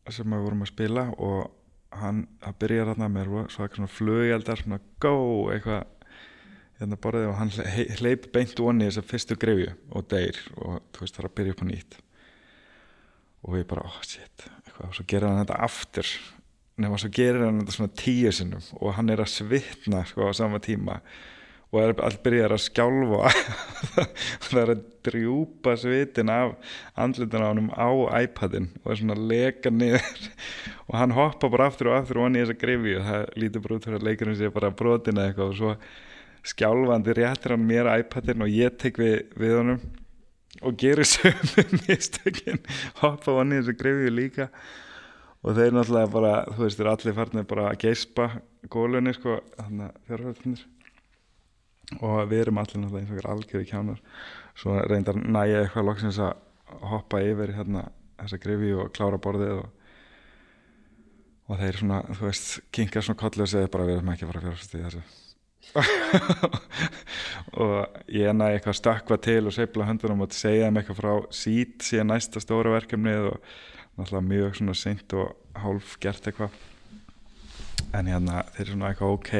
sem að við vorum að spila og hann, það byrjar þarna með svo eitthvað svona flugeldar svona go, eitthvað hérna borðið og hann hle- hleyp beint onni þess að fyrstu grefju og deyr og þú veist það er að byrja upp á nýtt. Og við bara, oh shit. Eitthvað, og svo gerir hann þetta aftur. Nema svo gerir hann þetta svona tíu sinnum og hann er að svitna sko á sama tíma. og er allt byrjar að skjálfa það er að drjúpa svitin af andlutin á honum á iPadin og er svona að leka niður. Og hann hoppa bara aftur og aftur og hann í þessa grifi og það lítur bara út fyrir að leikurinn sé bara brotin eða eitthvað og svo skjálfandi réttir hann mér iPadin og ég tek við, við honum og gerir sömu mistökin. Hoppa hann í þessa grifi líka og þeir náttúrulega bara, þú veist, þeir allir farnir bara að geispa gólunni sko, þannig að fjárhverðinir og við erum allir náttúrulega eins og einhver algjörði kjánar. Svo reyndar næja eitthvað loksins að hoppa yfir hérna þessa grifi og klára borðið og, og þeir svona, þú veist, kinka svona kollu og segja bara við erum ekki að fara að fjárfæsta í þessu. Og ég næja eitthvað að stökkva til og seifla höndunum og segja þeim eitthvað frá sít síðan næsta stóra verkefnið og náttúrulega mjög svona seint og hálf gert eitthvað. En hérna þeir eru svona eitthvað ok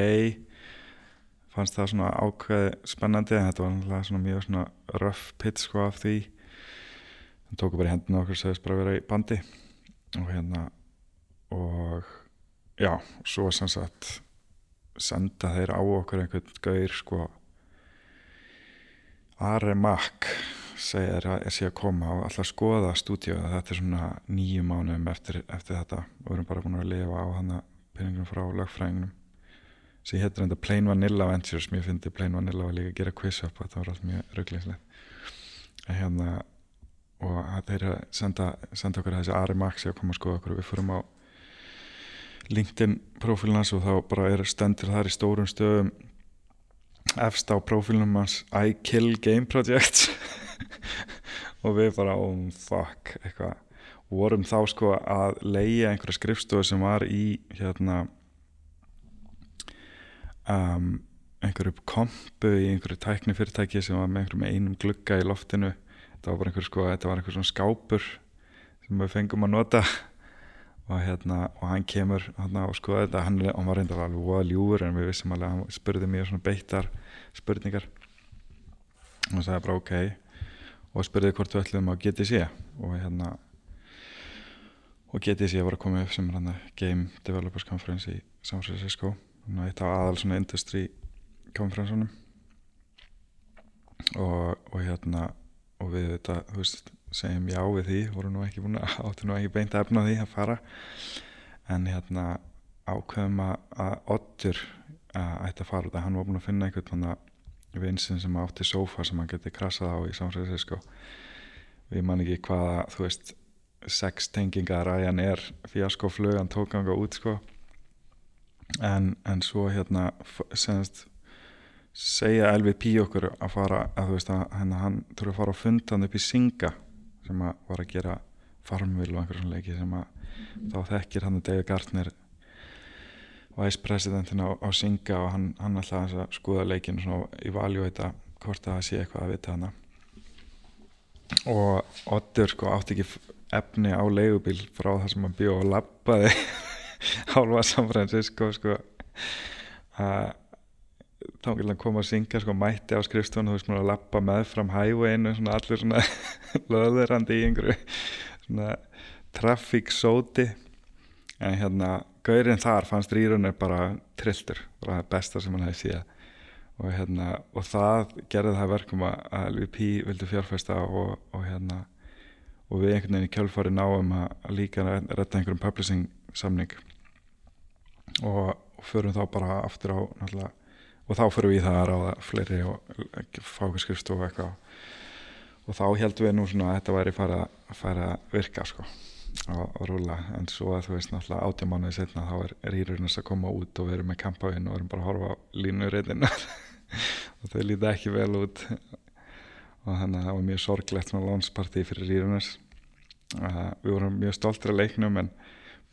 fannst það svona ákveð spennandi en þetta var náttúrulega svona mjög svona rough pitch sko af því. Hann tóku bara hendina okkur og segist bara að vera í bandi. Og hérna og já, svo sem sagt senda þeir á okkur einhvern gaur sko. Ari Mack segir að ég sé að koma og alltaf skoða stúdíu þetta er svona nýju mánuðum eftir, eftir þetta. Og við erum bara búin að lifa á hann peningum frá lögfræðingunum sem héttur enda Plain Vanilla Ventures mér finnst Plain Vanilla var líka að gera quiz up og þetta var alltaf mjög rugglingslegt hérna og þeir senda, senda okkur þessi Ari Max að koma að skoða okkur. Við fyrum á LinkedIn profilnans og þá bara er stendur þar í stórum stöðum efst á profilnum hans I Kill Game Project. Og við bara oh fuck eitthvað. Vorum þá sko að leia einhverja skrifstofu sem var í hérna um, einhverju kompu í einhverju tækni fyrirtæki sem var með einhverju með einum glugga í loftinu. Þetta var bara einhver sko, þetta var einhver svona skápur sem við fengum að nota. Og hérna, og hann kemur hérna og skoða þetta, hann, hann var reyndar alveg voða ljúur en við vissum alveg, hann spurði mér svona beittar spurningar. Og það sagði bara ok. Og spurði hvort við ætlum að GTC og hérna og GTC var að koma upp sem hérna Game Developers Conference í San Francisco eitt af aðal svona industry konferensunum og, og hérna og við þetta, þú veist, segjum já við því voru nú ekki búin að áttu nú ekki beint að efna því að fara. En hérna ákveðum að Otter ætti að fara að hann var búin að finna einhvern vinsinn sem átti sofa sem hann geti krasað á í Francisco. Við man ekki hvaða þú veist, sex tenginga ræjan er fjaskoflugan tókanga út sko en, en svo hérna senast segja LVP okkur að fara að þú veist að hérna, hann þurfa að fara að funda hann upp í Singa sem að var að gera farmvil og einhverjum leiki sem að þá þekkir hann David Gartner vice-presidentin á, á Singa og hann, hann alltaf að skoða leikinu og evaluata hvort að það sé eitthvað að vita hana og Otter sko átti ekki efni á leigubíl frá það sem hann bjóð og lappaði hálfa San Francisco sko. Að þá vil hann koma að syngja sko mætti á skrifstofun og þú veist mér að lappa með fram hægveginu svona allir svona löðurandi í einhverju svona trafíksóti en hérna gaurinn þar fannst rýrunir bara trilltur, bara það besta sem hann hefði síðan og hérna og það gerði það verkum að LVP vildi fjárfesta og, og hérna og við einhvern veginn í kjálfari náum að líka retta einhverjum publishing samning. Og, og förum þá bara aftur á og þá fyrir við það að ráða fleiri og fá ekki skrifst og eitthvað. Og þá heldum við nú svona að þetta væri fara, fara að virka sko og rúla, en svo að þú veist náttúrulega átjámanuði setna þá er rýrurnast að koma út og við erum með kampáinn og erum bara að horfa á línurreitin og þau líti ekki vel út. Og þannig að það var mjög sorglegt svona lónsparti fyrir rýrurnast við vorum mjög stoltir að leiknum en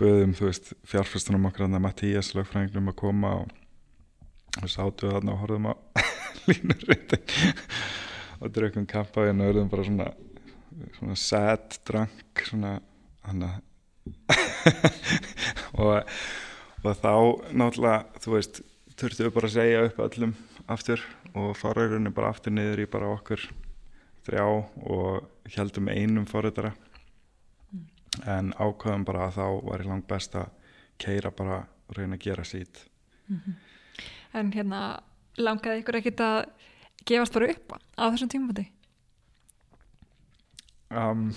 böðum fjárfæstunum okkar Mattías lögfræðingnum að koma og við þarna og horfum á línurreitin og drökkum kampaðin og verðum bara svona svona sad drunk svona og, og þá náttúrulega þú veist, þurftum við bara að segja upp öllum aftur og fara í rauninni bara aftur niður í bara okkur þrjá og heldum einum forritara mm. En ákvæðum bara að þá var í langt best að keira bara og reyna að gera sít mm -hmm en hérna langaði ykkur ekkit að gefast bara upp á þessum tímafóti? Um,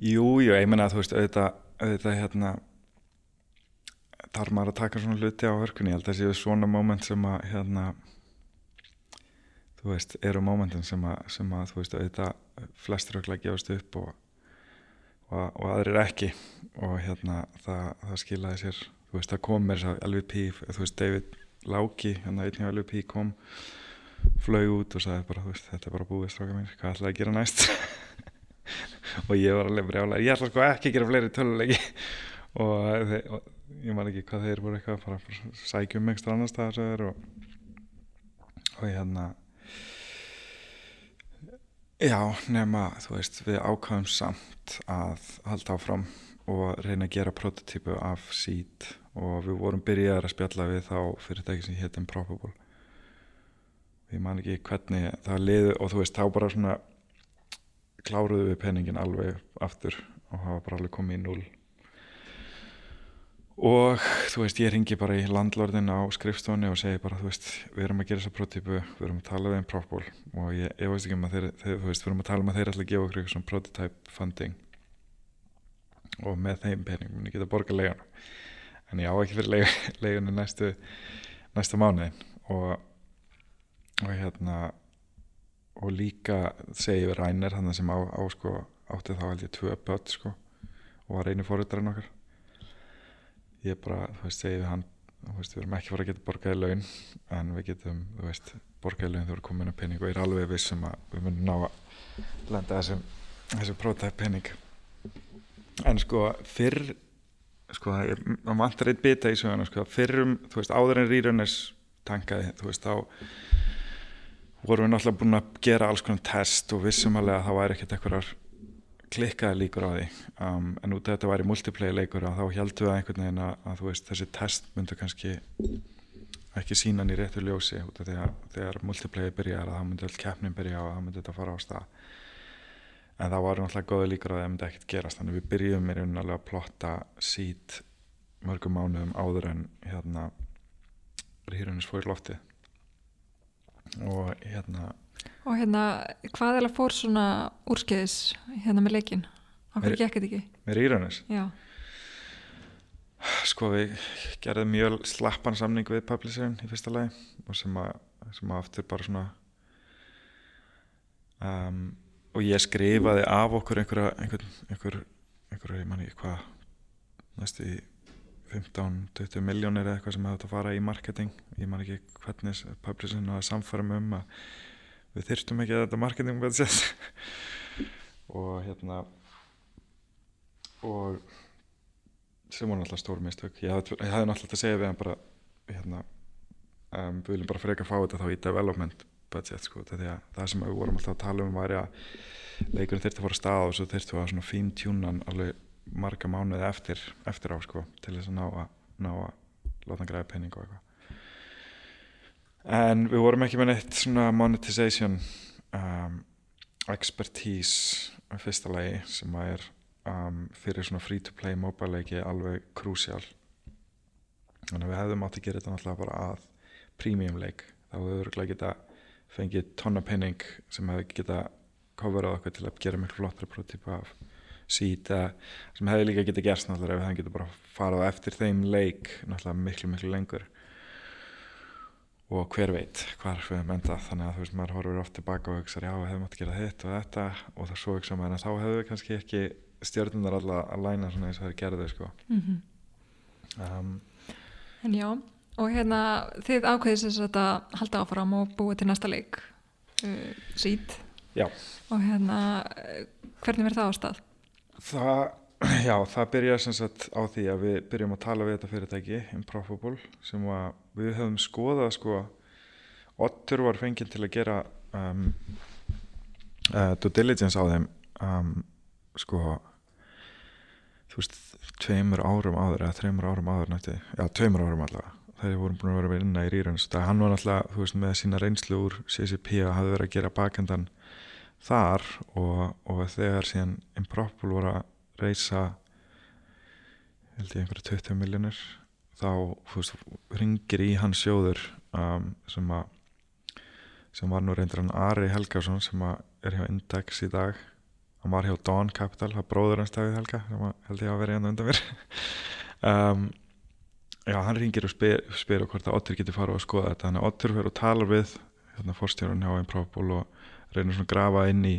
jú, jú, ég menna að þú veist auðvitað, auðvitað hérna þarf maður að taka svona hluti á hörkunni, ég held að það séu svona móment sem að hérna þú veist, eru mómentin sem að, sem að þú veist, auðvitað flestir öll að gefast upp og, og, og aðrir ekki. Og hérna það, það skilaði sér. Þú veist það kom mér LVP, þú veist David Láki hérna einnig á LVP kom flög út og sagði bara veist, þetta er bara búið stráka mér, hvað ætlaði að gera næst? Og ég var alveg brjálega ég ætla sko ekki að gera fleiri töluleiki og, og ég man ekki hvað þeir voru eitthvað bara sækjum ekstra annar staðar og, og hérna já nema þú veist við ákvæðum samt að halda áfram og reyna að gera prototípu af Seed og við vorum byrjaðar að spjalla við þá fyrirtæki sem hétt Improbable. Ég man ekki hvernig það liði og þú veist þá bara svona kláruðu við penningin alveg aftur og hafa bara alveg komið í null og þú veist ég ringi bara í landlordin á skrifstóni og segi bara þú veist við erum að gera þessa prototypu, við erum að tala við einn prófból og ég, ég veist ekki um að þeir, þeir þú veist við erum að tala um að þeir ætla að gefa okkur svona prototype funding. Og með þeim pening mun ég geta borga leiðan en ég á ekki fyrir leið, leiðunni næstu næsta mánuðin og, og hérna og líka segi við Rænir hann sem á, á sko átti þá held ég tvö börn sko og var einu fóröldarinn okkar ég bara, þú veist, segi við hann þú veist, við erum ekki fara að geta borgaði laun en við getum, þú veist, borgaði laun við erum komin að pening og ég er alveg vissum að við munum ná að lenda þessum þessum prótæð pening. En sko fyrr sko það vantar eitt bita í söguna sko fyrrum, þú veist, áður en rýrunis tankaði, þú veist, þá vorum við náttúrulega búin að gera alls konar test og vissum alveg að það væri ekkert eitthvað klikkaði líkur á því. Um, en út af þetta væri multiplayer leikur og þá heldum við einhvern veginn að, að veist, þessi test myndu kannski ekki sína hann í réttu ljósi út af því að þegar multiplayer byrjar þá myndi öll keppnin byrja og þá myndi þetta fara á stað. En það var náttúrulega góða líkur á því að það myndi ekkert gerast. Þannig við byrjum í rauninni alveg að plotta sít mörgum mánuðum áður en hérna hýrunis fór í lofti og hérna Og hérna, hvað er að fór svona úrskeiðis hérna með leikin? Akkur gekk þetta ekki? Með Ríranes? Já. Sko við gerðum mjög slappan samning við publisherin í fyrsta lagi og sem að, sem að aftur bara svona um, og ég skrifaði af okkur einhverja einhver, einhver, einhver, ég man ekki hvað næstu í 15-20 miljónir eða eitthvað sem hefði þetta að fara í marketing ég man ekki hvernig publisherin var að samfara um að við þyrstum ekki að þetta marketing og hérna og sem voru náttúrulega stór mistök. Ég hafði, náttúrulega að segja við hann bara hérna um, við viljum bara freka að fá þetta þá í development budget sko það, sem við vorum alltaf að tala um var að leikurinn þurfti að fara að staða og svo þurfti að svona fín tjúnan alveg marga mánuði eftir, eftir á sko til þess að ná að, ná að láta hann græða penning og eitthvað en við vorum ekki með neitt svona monetization um, expertise fyrsta lagi sem að er um, fyrir svona free to play mobile leiki alveg krúsjál. Þannig að við hefðum átt að gera þetta náttúrulega bara að premium leik. Þá hefur við örgulega geta fengið tonna penning sem hefði geta coverað okkur til að gera miklu flottri prototypa af síta sem hefði líka geta gerst náttúrulega ef það geta bara farað eftir þeim leik náttúrulega miklu miklu lengur og hver veit hvar við hefum endað. Þannig að þú veist maður horfur oft tilbaka og hugsa já við hefum átt að gera þetta og þetta. Og það svo hugsa maður en þá hefur við kannski ekki stjórnunar alltaf að læna svona eins og það er gerðið sko. Mm -hmm. um, En já og hérna þið ákveðis að halda áfram og búið til næsta leik uh, sít Já. Og hérna hvernig verður það á stað? Það Já, það byrjar sem sagt á því að við byrjum að tala við þetta fyrirtæki Improbable sem að við höfum skoðað sko Ottur var fenginn til að gera um, uh, due diligence á þeim um, sko þú veist, tveimur árum áður eða þreimur árum áður nætti já, tveimur árum allavega. Þegar vorum búin að vera að vinna í rýrans það hann var alltaf, þú veist, með sína reynslu úr CCP að hafi verið að gera bakendan þar og, og þegar síðan Improbable voru að reysa held ég einhverja 20 miljónir þá veist, ringir í hans sjóður um, sem að sem var nú reyndir hann Ari Helgarsson sem er hjá Index í dag. Hann var hjá Dawn Capital það bróður hans Davíð Helga sem held ég að vera hérna undan mér. Um, já hann ringir og spyr, spyr hvort að Otter getur farið að skoða þetta. Þannig að Otter fyrir að tala við hérna, fórstjórun hjá Improbable og reynir svona að grafa inn í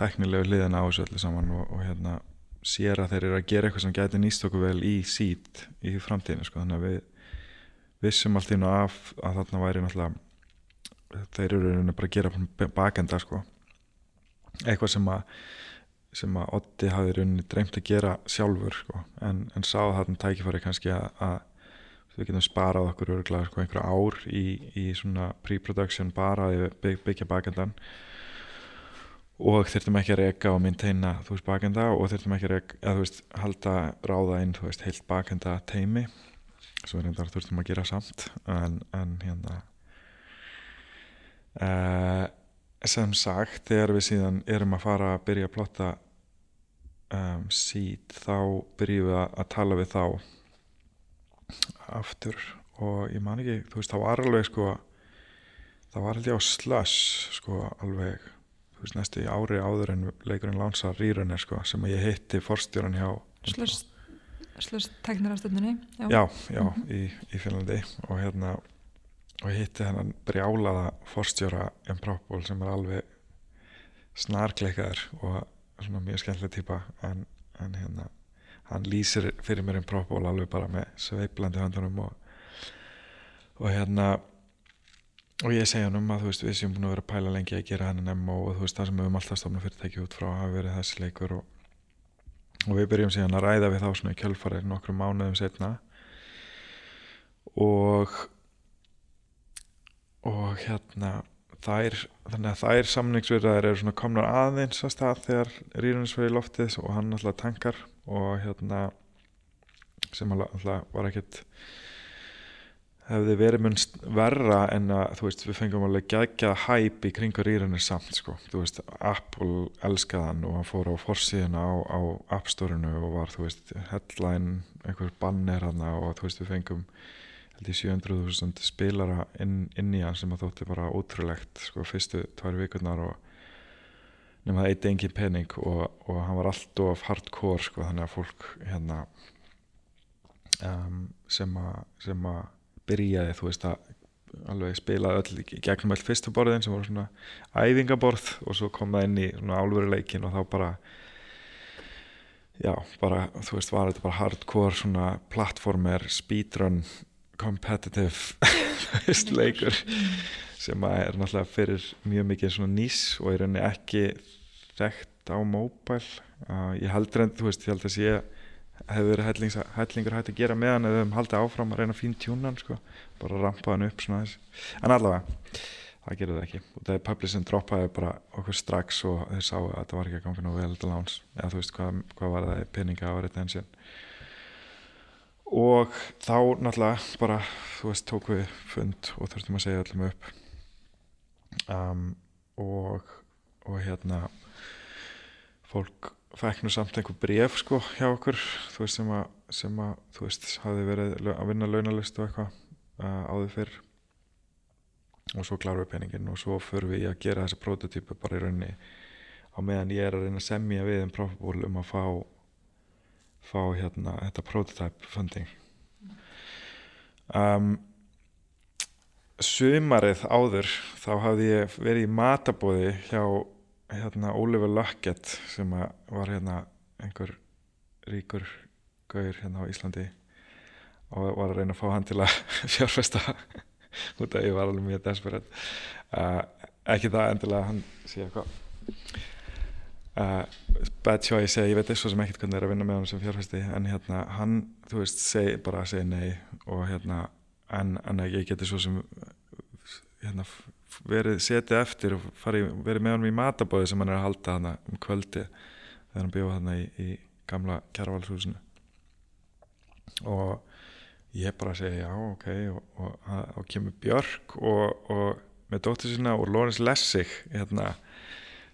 teknilegu hliðina á þessu öllu saman og, og hérna sér að þeir eru að gera eitthvað sem gæti nýst okkur vel í sít í framtíðinu sko. þannig að við vissum allt ín og af að þarna væri náttúrulega þeir eru bara að gera bakenda sko. eitthvað sem að sem að Otti hafi rauninni dreymt að gera sjálfur sko. en, en sá þarna tækifari kannski að, að við getum sparað okkur örgulega sko, einhverja ár í, í svona pre-production bara að byggja bakendan og þurftum ekki að reyka og mynteina þú veist bakenda og þurftum ekki að reyka eða þú veist halda ráða inn þú veist heilt bakenda teimi sem við reyndar þurftum að gera samt en, en hérna uh, sem sagt þegar við síðan erum að fara að byrja að plotta um, seed þá byrjum við að, að tala við þá aftur. Og ég man ekki, þú veist, það var alveg sko, það var ég á slush sko alveg veist, næstu ári áður en leikurinn Lánsa Rýrunir sko, sem ég hitti forstjóran hjá. Teknarastöndinni já, já, já mm -hmm. í, í Finnlandi. Og hérna og ég hitti hennan brjálaða forstjóra Impropol sem er alveg snarkleikaður og svona mjög skemmtileg týpa en, en hérna hann lýsir fyrir mér Impropol alveg bara með sveiplandi höndunum og, og hérna og ég segja hann um að þú veist við séum búin að vera að pæla lengi að gera hann en MO og þú veist það sem við höfum alltaf stofna fyrirtæki út frá hafa verið þessi leikur og, og við byrjum síðan að ræða við þá svona í kjölfarið nokkru mánuðum setna og og hérna þær, þannig að þær samningsverðar eru svona komnar aðeins að stað þegar rýrunisverði í loftið og hann alltaf tankar og hérna sem alltaf var ekkert hefði verið munst verra en að þú veist við fengum alveg geggjað hæp í kringur rýrunis samt sko, þú veist Apple elskaðan og hann fór á forsíðina á, á App Store-inu og var þú veist headline, einhver banner hann og þú veist við fengum held ég 700.000 spilara inn, inn í hann sem að þótti bara ótrúlegt sko fyrstu tvær vikurnar og nema það eitt engin pening og, og hann var allt of hardcore sko þannig að fólk hérna um, sem að byrjaði þú veist að alveg spila öll gegnum all fyrstu borðin sem voru svona æfingaborð og svo kom það inn í svona álveruleikin og þá bara já bara þú veist var þetta bara hardcore svona plattformer speedrun competitive leikur sem er náttúrulega fyrir mjög mikið svona nýs og er henni ekki þekkt á móbæl uh, ég heldur en þú veist ég held að sé hefur verið hellings, hellingur hægt að gera með hann eða við höfum haldið áfram að reyna að fín tjúna sko, bara rampa hann upp svona þess en allavega, það gerur það ekki. Og það er publishin droppaði bara okkur strax og þeir sáu að það var ekki að ganga nú vel til láns, eða þú veist hvað, hvað var það? Peninga á retention og þá náttúrulega bara, þú veist, tók við fund og þurftum að segja allum upp. Um, og og hérna fólk fekk nú samt einhver bref sko hjá okkur þú veist sem að, sem að þú veist hafi verið að vinna launalist og eitthvað uh, áður fyrr. Og svo kláru við peningin og svo fyrir við að gera þessi prototípu bara í raunni á meðan ég er að reyna að semja við um Profable um að fá fá hérna þetta prototype funding. Um, sumarið áður þá hafði ég verið í matabóði hjá hérna Oliver Luckett sem var hérna einhver ríkur gauður hérna á Íslandi og var að reyna að fá hann til að fjárfesta. Út af ég var alveg mjög desperate. Uh, ekki það endilega hann sé eitthvað. Uh, bad choice, ég veit og sem ekkert hvernig er að vinna með hann sem fjárfæsti en hérna hann, þú veist, seg, bara segi nei og hérna en, en ég geti svo sem hérna verið setið eftir og farið, verið með hann í matabóði sem hann er að halda hann um kvöldi þegar hann bjóð hann í, í gamla kjærvalshúsinu og ég bara segi já, ok. Og, og, og, og kemur Björk og með dóttur sína og Lawrence Lessig hérna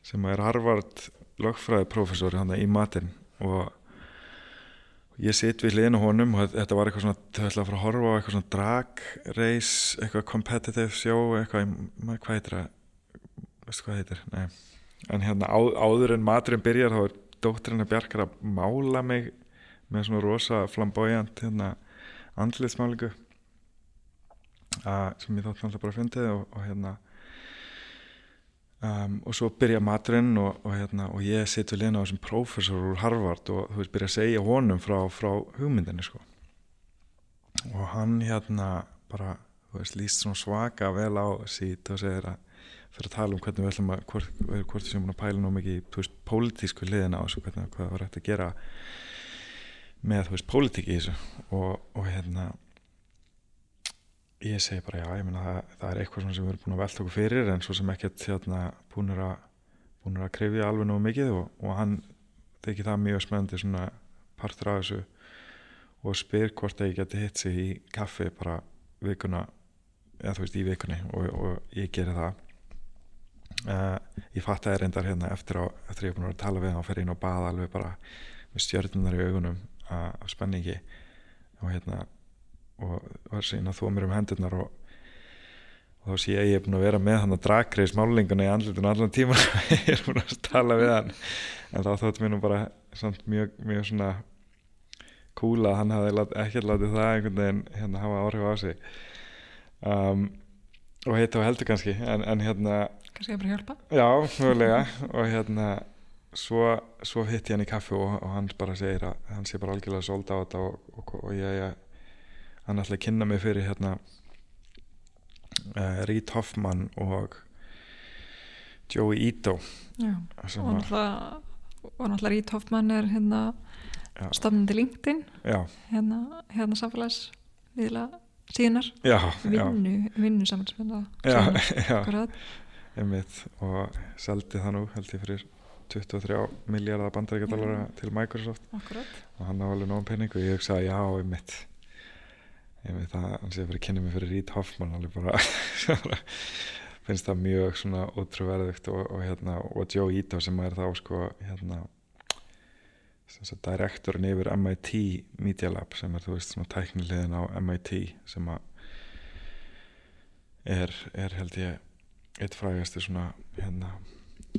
sem er Harvard lögfræðiprofessori hann í matinn. Og ég sitt við hliðinu honum og þetta var eitthvað svona, þau ætlaði að fara að horfa á eitthvað svona drag race, eitthvað competitive show, eitthvað, hvað heitir það? Veistu hvað heitir, nei. En hérna á, áður en maturinn byrjar þá er dóttirinn að bjargar að mála mig með svona rosa flamboyant hérna andliðsmálingu sem ég þátt náttúrulega bara að fyndið og, og hérna Um, og svo byrja maturinn og, og, hérna, og ég við lina á þessum prófessor úr Harvard og þú veist byrja að segja honum frá, frá hugmyndinni sko. og hann hérna bara veist, líst svona svaka vel á sít og segir að fyrir að tala um hvernig við ætlum að hvort, hvort við séum að pæla nú mikið í veist, pólitísku liðina og hvernig hvað var hægt að gera með þú veist pólitík í þessu og, og hérna ég segi bara já, ég menna það, það er eitthvað sem við erum búin að velta okkur fyrir en svo sem ekkert hérna búinur að að krifja alveg nógu mikið og, og hann tekið það mjög smöndi partur af þessu og spyr hvort að ég geti hitt sig í kaffi bara vikuna eða þú veist í vikunni og, og ég gerir það. Uh, ég fatt að það er reyndar hérna eftir, eftir ég er búin að tala við hann og fer inn og baða alveg bara með stjörnunar í augunum uh, af spenningi. Og hérna og var síðan að þó mér um hendurnar og, og þá sé ég að ég er búin að vera með hann að dragreis málinguna í andlutinu allan tíma ég er búin að tala við hann. En þá þóttum ég nú bara samt mjög, mjög svona cool að hann hafði ekki látið það einhvern veginn hérna hafa áhrif á sig. Um, og heita og heldur kannski en, en hérna kannski að bara hjálpa? Já, mögulega. Og hérna svo, svo hitt ég hann í kaffi og, og hann bara segir að hann sé bara algjörlega sóld á þetta og, og, og ég, ég hann ætlaði að kynna mig fyrir hérna uh, Reed Hoffman og Joey Ito. Já, og náttúrulega Rít Hoffmann er hérna Já. stofnandi LinkedIn. Já, hérna, hérna samfélags viðla já, vinnu, vinnu samfélagsmynda já, einmitt. Og seldi það nú held ég fyrir 23 miljardar bandaríkjadalara til Microsoft. Akkurat. Og hann á alveg nógum penning og ég hugsaði já, einmitt einmitt það, hann sé fyrir að kynna mig fyrir Reed Hoffman alveg bara finnst það mjög svona ótrúverðugt og, og hérna, og Joe Ito sem er þá sko hérna sem sagt direktorinn yfir MIT Media Lab sem er þú veist svona tækniliðin á MIT sem að er, er held ég eitt frægasti svona hérna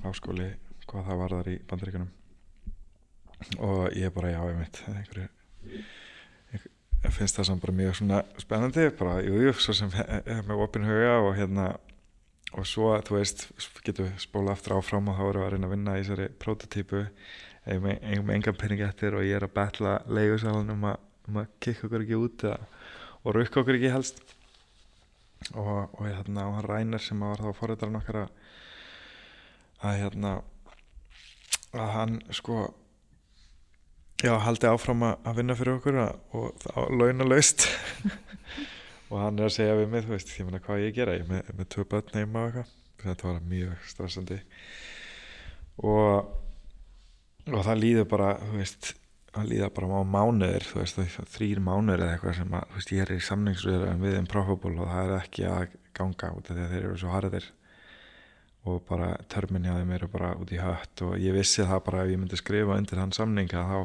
háskóli hvað það varðar í bandaríkunum og ég bara já, ég mitt einhverju ég finnst það samt bara mjög svona spennandi bara, jú, jú, svo sem he- he- með opin huga og hérna og svo, þú veist, getum við spóla aftur áfram og þá við að reyna að vinna í þessari prototípu við engan pening eftir og ég er að betla leigusalun um, um að kikka okkur ekki út eða, og rukka okkur ekki helst. Og, og hérna og hann Rænir sem var þá forrættarinn okkar að að hérna að hann sko já, haldi áfram að, að vinna fyrir okkur að, og þá launalaust. Og hann er að segja við mig þú veist, ég meina hvað ég gera? Ég er með, með tvö börn heima og eitthvað. Þetta var mjög stressandi. Og og það líður bara þú veist, það líður bara á mánuður þú veist, þrír mánuður eða eitthvað sem að, þú veist, ég er í samningsröður við Improbable og það er ekki að ganga út af því að þeir eru svo harðir. Og bara törminni að þeim eru bara út í hött og ég vissi það bara ef ég myndi skrifa undir hann samninga þá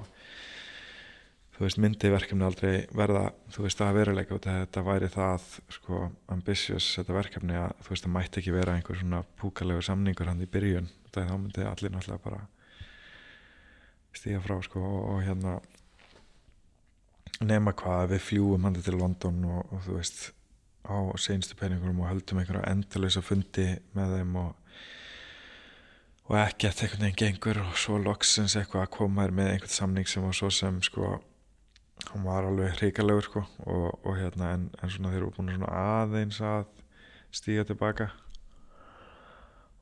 þú veist myndi verkefni aldrei verða þú veist að veruleika út að þetta væri það sko ambitious þetta verkefni að þú veist það mætti ekki vera einhver svona púkalegu samningur hann í byrjun. Það þá myndi allir náttúrulega bara stíga frá sko og, og hérna nema hvað við fljúum hann til London og, og þú veist á seinstu peningurum og höldum einhverja endalösa fundi með þeim og og ekkert einhvern veginn gengur og svo loksins eitthvað að koma þér með einhvern samning sem var svo sem sko hann var alveg hrikalegur sko og, og hérna en, en svona þeir eru búin svona aðeins að stíga tilbaka.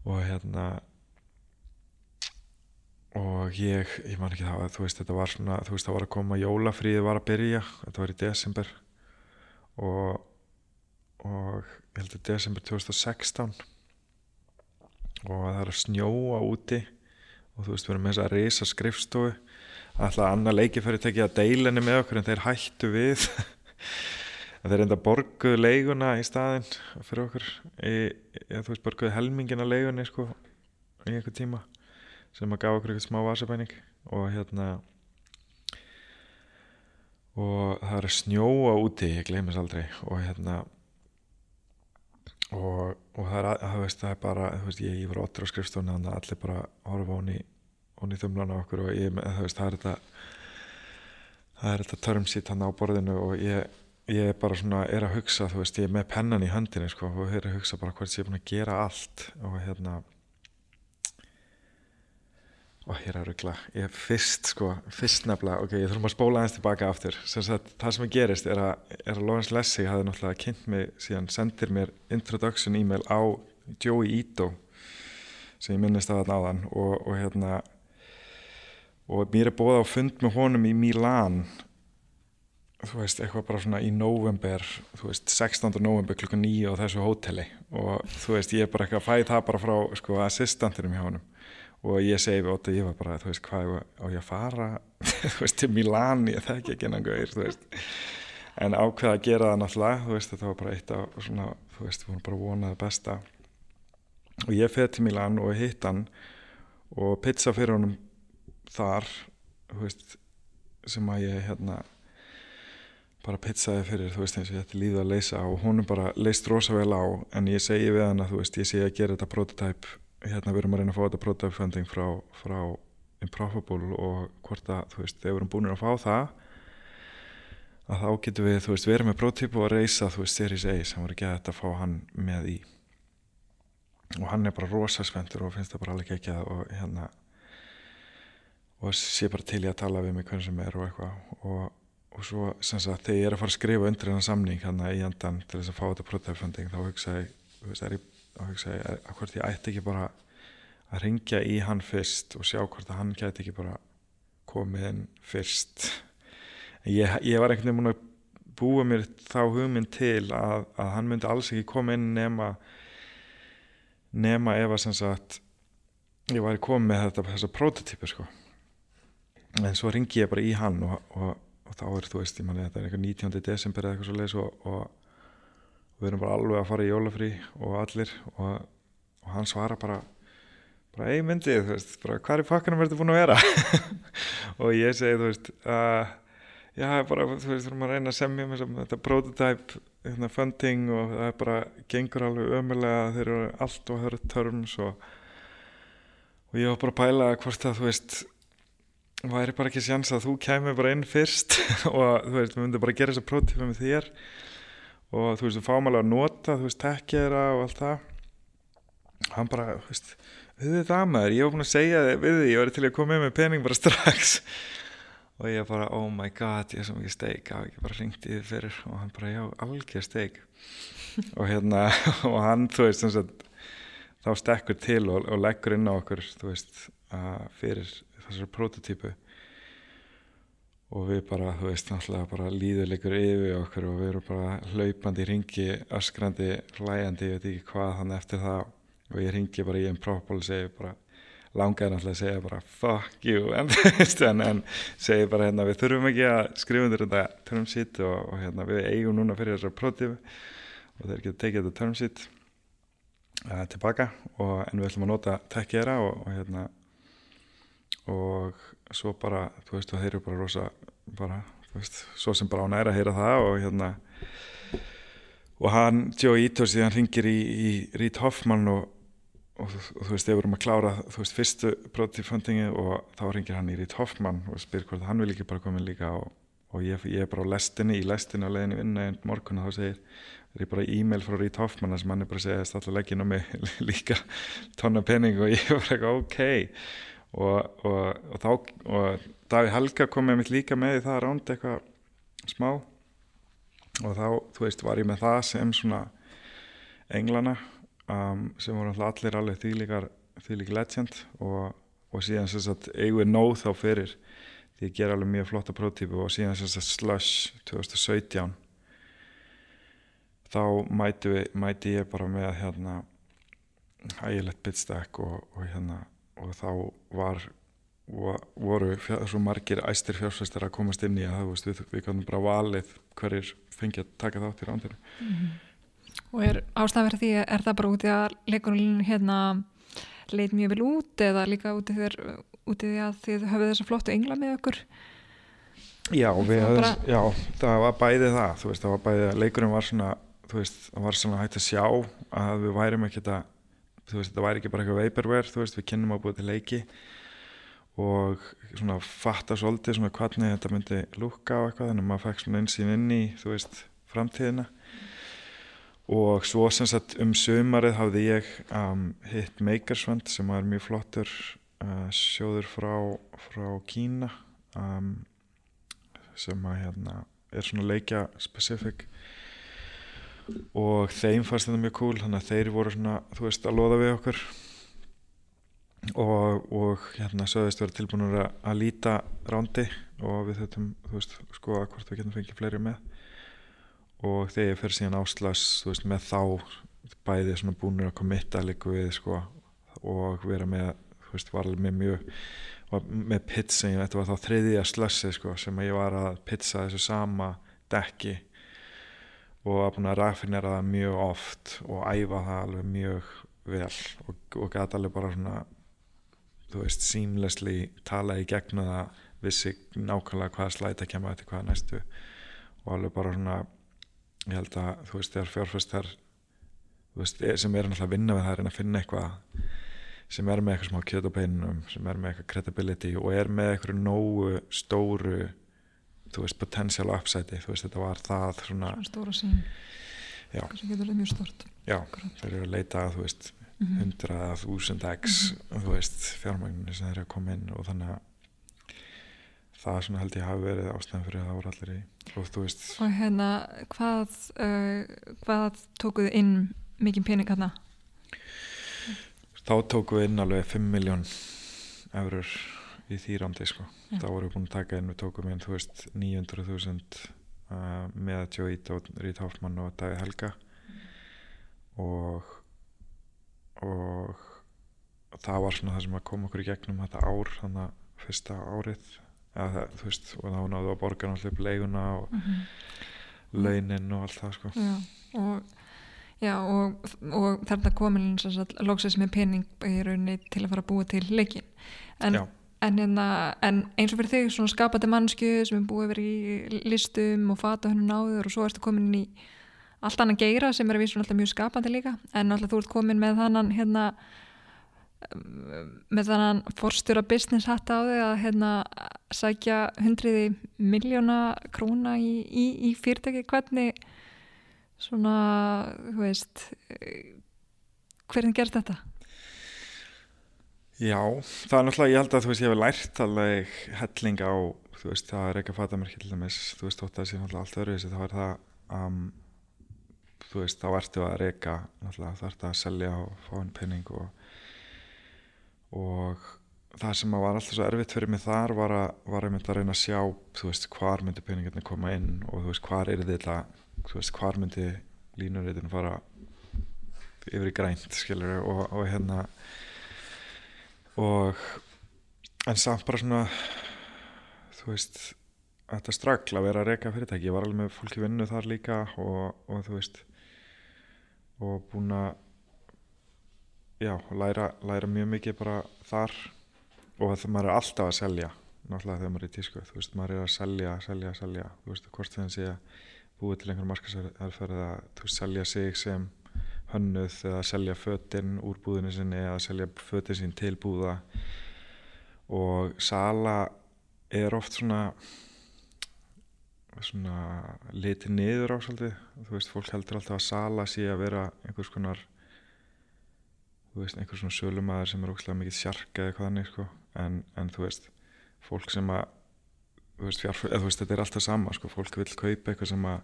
Og hérna og ég, ég man ekki það þú veist þetta var svona, þú veist það var að koma jólafríði var að byrja, þetta var í desember. Og og ég held að desember 2016 og það er að snjóa úti og þú veist við erum með þess að reysa skrifstofu alltaf annað leikifæri að deilinni með okkur en þeir hættu við. Þeir enda borguðu leiguna í staðinn fyrir okkur. Í, eða þú veist borguðu helmingina leigunni sko í einhver tíma sem að gafa okkur eitthvað smá vasabæning. Og hérna og það er að snjóa úti ég gleymis aldrei. Og hérna og, og það, er, að- það, veist, það er bara þú veist, ég, ég var óttur á skrifstofni þannig að allir bara horfa honi honi þumlan á okkur og ég, veist, það er þetta það er þetta term sheet hann á borðinu og ég, ég bara svona er að hugsa, þú veist, ég er með pennan í höndinni sko, og er að hugsa bara hvort ég er búin að gera allt og hérna og hér er ruggla, ég er fyrst sko, fyrst nefnilega, ok, ég þurfum að spóla aðeins tilbaka aftur, sem sagt, það sem gerist er að, er að Lawrence Lessig hafði náttúrulega kynnt mig, síðan sendir mér introduction e-mail á Joey Ito sem ég minnist að þarna áðan og, og hérna og mér er bóða á fund með honum í Milán þú veist, eitthvað bara svona í november þú veist, 16. november klukkan 9 á þessu hóteli. Og þú veist, ég er bara eitthvað að fæ það bara frá sko assistantinum hjá honum. Og ég segi við Ótta, ég var bara, þú veist, hvað á ég að fara? Þú veist, til Milán, ég þekki ekki innan gauðir, þú veist. En ákveða að gera það náttúrulega, þú veist, þetta var bara eitt af svona, þú veist, við vorum bara vonað besta. Og ég feð til Milán og hitt hann og pizza fyrir honum þar, veist sem að ég hérna bara pizzaði fyrir, þú veist eins og þetta líðu að leysa og hún er bara leist rosa vel á en ég segi við hann að þú veist ég sé að gera þetta prototype, hérna við erum að reyna að fá þetta prototype funding frá, frá Improbable og hvort að þú veist, þegar við erum búin að fá það að þá getum við, þú veist, verið með prototype og að reysa, þú veist, Series A sem voru ekki að fá hann með í. Og hann er bara rosa spendur og finnst það bara alveg ekki að og hérna og sé bara til ég að tala við mig hvernig sem er og eitthvað. Og og svo sagt þegar ég er að fara að skrifa undir þennan samning hann í endan til þess að fá þetta prototype-funding þá hugsa ég, ég, ég að hvort ég ætti ekki bara að ringja í hann fyrst og sjá hvort að hann gæti ekki bara komið inn fyrst. Ég, ég var einhvern veginn múin að búa mér þá hugmynd til að, að hann myndi alls ekki koma inn nema nema ef að sagt ég væri komið með þetta þessa prototype sko en svo ringi ég bara í hann og, og og þá er þú veist, ég manni þetta er eitthvað 19. desember eða eitthvað svo leiðis og, og, og við erum bara alveg að fara í jólafrí og allir og, og hann svara bara bara ei myndið, þú veist, bara hvað er pakkanum verður búin að vera og ég segi, þú veist uh, já, bara, þú veist, þú erum að reyna að semja með þetta prototype hérna, funding og það er bara gengur alveg ömulega, þeir eru allt og höfður törms og ég var bara að pæla hvort að, þú veist væri bara ekki sjans að þú kemur bara inn fyrst og þú veist, við myndum bara gera þessa prótífa með þér og þú veist, þú fáum alveg að nota þú veist, tekkjera og allt það. Hann bara, þú veist við þið það maður, ég var búin að segja þið við því ég var til að koma með pening bara strax. Og ég bara, oh my god ég er svo mikið steik, og ég bara ringti þið fyrir og hann bara, já, algjör steik. Og hérna, og hann þú veist, sagt, þá stekkur til og, og leggur inn á okkur þú veist, fyrir þessari prototípu og við bara, þú veist, náttúrulega bara líðuleikur yfir okkur og við erum bara hlaupandi í ringi, öskrandi hlæjandi, ég veit ekki hvað hann eftir það. Og ég ringi bara í einn própól og segi bara, langaði náttúrulega að segja bara fuck you, en, en, en segi bara hérna, við þurfum ekki að skrifa undir þetta term sheet og, og hérna, við eigum núna fyrir þessari prototípu og þeir geta tekið þetta term sheet uh, tilbaka og en við ætlum að nota tekkjera og, og hérna og svo bara, þú veist, þeir eru bara rosa, bara, þú veist, svo sem bara á næra heyra það og hérna og hann, Joe Ito síðan ringir í, í Reed Hoffman og, og, og, og þú veist, þeir vorum að klára þú veist, fyrstu prototypefundingi og þá ringir hann í Reed Hoffman og spyr hvort hann vil ekki bara koma líka og ég, ég er bara á lestinni, í lestinni á leginni vinna einn morgun og þá segir það er bara e-mail frá Reed Hoffman sem hann er bara að segja að allar leggin á mig líka tonna penning og ég var ekki ok og, og, og þá og Daví Helga kom með mitt líka með í það að ránda eitthvað smá. Og þá, þú veist, var ég með það sem svona englana um, sem voru allir alveg þýlikar þýlik legend. Og, og síðan sem sagt eigið nóð þá fyrir því ég ger alveg mjög flotta prótípu. Og síðan sem sagt Slush 2017 þá mæti, við, mæti ég bara með hérna hægilegt bitstack og, og hérna og þá var voru svo margir æstir fjársvæstir að komast inn í að veist, við, við kannum bara valið hverjir fengi að taka þátt í rándir mm -hmm. Og er ástæðverð því er það bara úti að leikurinn hérna leit mjög vel út eða líka þér úti því að þið höfðu þessa flottu engla með okkur Já, höfðum, bara... já það var bæðið það veist, það var bæðið að leikurinn var svona þú veist, það var svona hægt að sjá að við værim ekkert að þú veist, þetta væri ekki bara eitthvað vaporware, þú veist, við kynnum að búið til leiki og svona fatta svolítið svona hvernig þetta myndi lúka á eitthvað, þannig að maður fekk svona einsýn inn í, þú veist, framtíðina. Og svo sem sagt um sömarið hafði ég um, hitt Makersfund sem var mjög flottur uh, sjóður frá, frá Kína um, sem að hérna er svona leikja specific og þeim fannst þetta mjög cool þannig að þeir voru svona, þú veist, að loða við okkur. Og, og hérna sögðist verið tilbúinur að, að líta rándi og við þettum, þú veist, skoða hvort við getum fengið fleiri með. Og þegar ég fer síðan áslags, þú veist, með þá bæði svona búinur að komitta líka við, sko, og vera með, þú veist, var alveg mjög með pizza, þetta var þá þriðja slassi, sko, sem ég var að pizza þessu sama dekki og var búin að raffinera það mjög oft og æfa það alveg mjög vel og, og gæti alveg bara svona þú veist, seamlessly tala í gegna það vissi nákvæmlega hvaða slæta kemur eftir hvaða næstu. Og alveg bara svona ég held að þú veist þegar fjárfæstar veist, er- sem er náttúrulega að vinna við það er að finna eitthvað sem er með eitthvað smá kjöt á beinunum sem er með eitthvað credibility og er með eitthvað nógu stóru þú veist potential upside þú veist þetta var það svona svona stóra sín sem getur verið mjög stort já, Akkurat. þeir eru að leita að þú veist Mhm. 100 að 1000 x þú veist fjármagninu sem þeir eru að koma inn og þannig að það svona held ég hafi verið ástæðan fyrir að það voru allir í. Og þú veist og hérna hvað uh, hvað tókuðu inn mikið pening hérna þá tókum við inn alveg 5 miljón eurur í því rándi sko. Já. þá vorum við búin að taka inn við tókum inn þú veist 900.000 uh, með Eid og Rít Hoffmann og Davíð Helga og og það var svona það sem að koma okkur í gegnum þetta ár þannig að fyrsta árið eða, það, þú veist, og þá náðu að borga náttúrulega upp leiguna og mm launin og allt það sko. já, og, já, og, og þarna komin loksins með pening í rauninni til að fara að búa til leikin en, Já. En, hérna, en eins og fyrir þig svona skapandi mannsku sem er búið verið í listum og fata hennu náður og svo ertu komin í allt annan geira sem er að vísa alltaf mjög skapandi líka en alltaf þú ert komin með þannan hérna með þannan forstjóra business hatt á þig að hérna sækja hundriði miljóna króna í, í, í fyrirtæki hvernig svona, þú veist hvernig gerst þetta? Já, það er náttúrulega, ég held að þú veist, ég hef lært alveg helling á, þú veist, það er ekki að fata mér til dæmis, þú veist, þótt að það sé náttúrulega allt öðru þá er það, um, þú veist, þá ertu að reyka, náttúrulega, þá ertu að selja og fá hann penning og, og það sem var alltaf svo erfitt fyrir mig þar var að, var að mynda að reyna að sjá, þú veist, hvar myndi penningarnir koma inn og þú veist, hvar er þetta, þú veist, hvar myndi línuritin fara yfir í grænt, skilur, og, og hérna, og en samt bara svona þú veist þetta stragl að vera að reyka fyrirtæki. Ég var alveg með fólki vinnu þar líka og, og þú veist og búin að já, læra, læra mjög mikið bara þar. Og það maður er alltaf að selja náttúrulega þegar maður er í tísku þú veist, maður er að selja, selja, selja. Þú veist, hvort þeim sé að búið til einhver markaserferð að þú veist, selja sig sem hönnuð eða selja fötin úr búðinu sinni eða selja fötin sín til búða og sala er oft svona svona litið niður á svolítið þú veist, fólk heldur alltaf að sala sé að vera einhvers konar þú veist, einhvers svona sölumæður sem er ókslega mikið sjarka eða hvað þannig sko. en, en þú veist, fólk sem að þú veist, fjárf, eða, þú veist, þetta er alltaf sama sko. fólk vil kaupa eitthvað sem að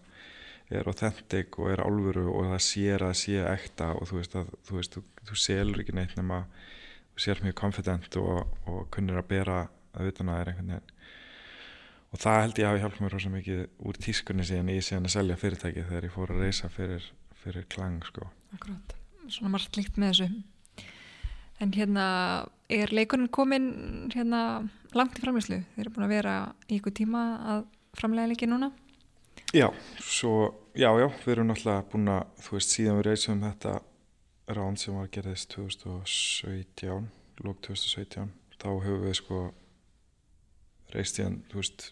er authentic og er álfuru og það sér að sé ekta og þú veist, að, þú, veist þú, þú selur ekki neitt nema þú sér mjög confident og, og kunnir að bera að að það er einhvern veginn. Og það held ég hafi hjálp mér rosa mikið úr tískunni síðan í síðan að selja fyrirtæki þegar ég fór að reysa fyrir, fyrir klang sko. Akkurat, svona margt líkt með þessu. En hérna er leikurinn komin hérna langt í framlýslu þeir eru búin að vera í ykkur tíma að framlega leiki núna Já, svo, já, já, við erum náttúrulega búin að, þú veist, síðan við reysum þetta rán sem var gerðist 2017, lók 2017, þá höfum við sko reist síðan, þú veist,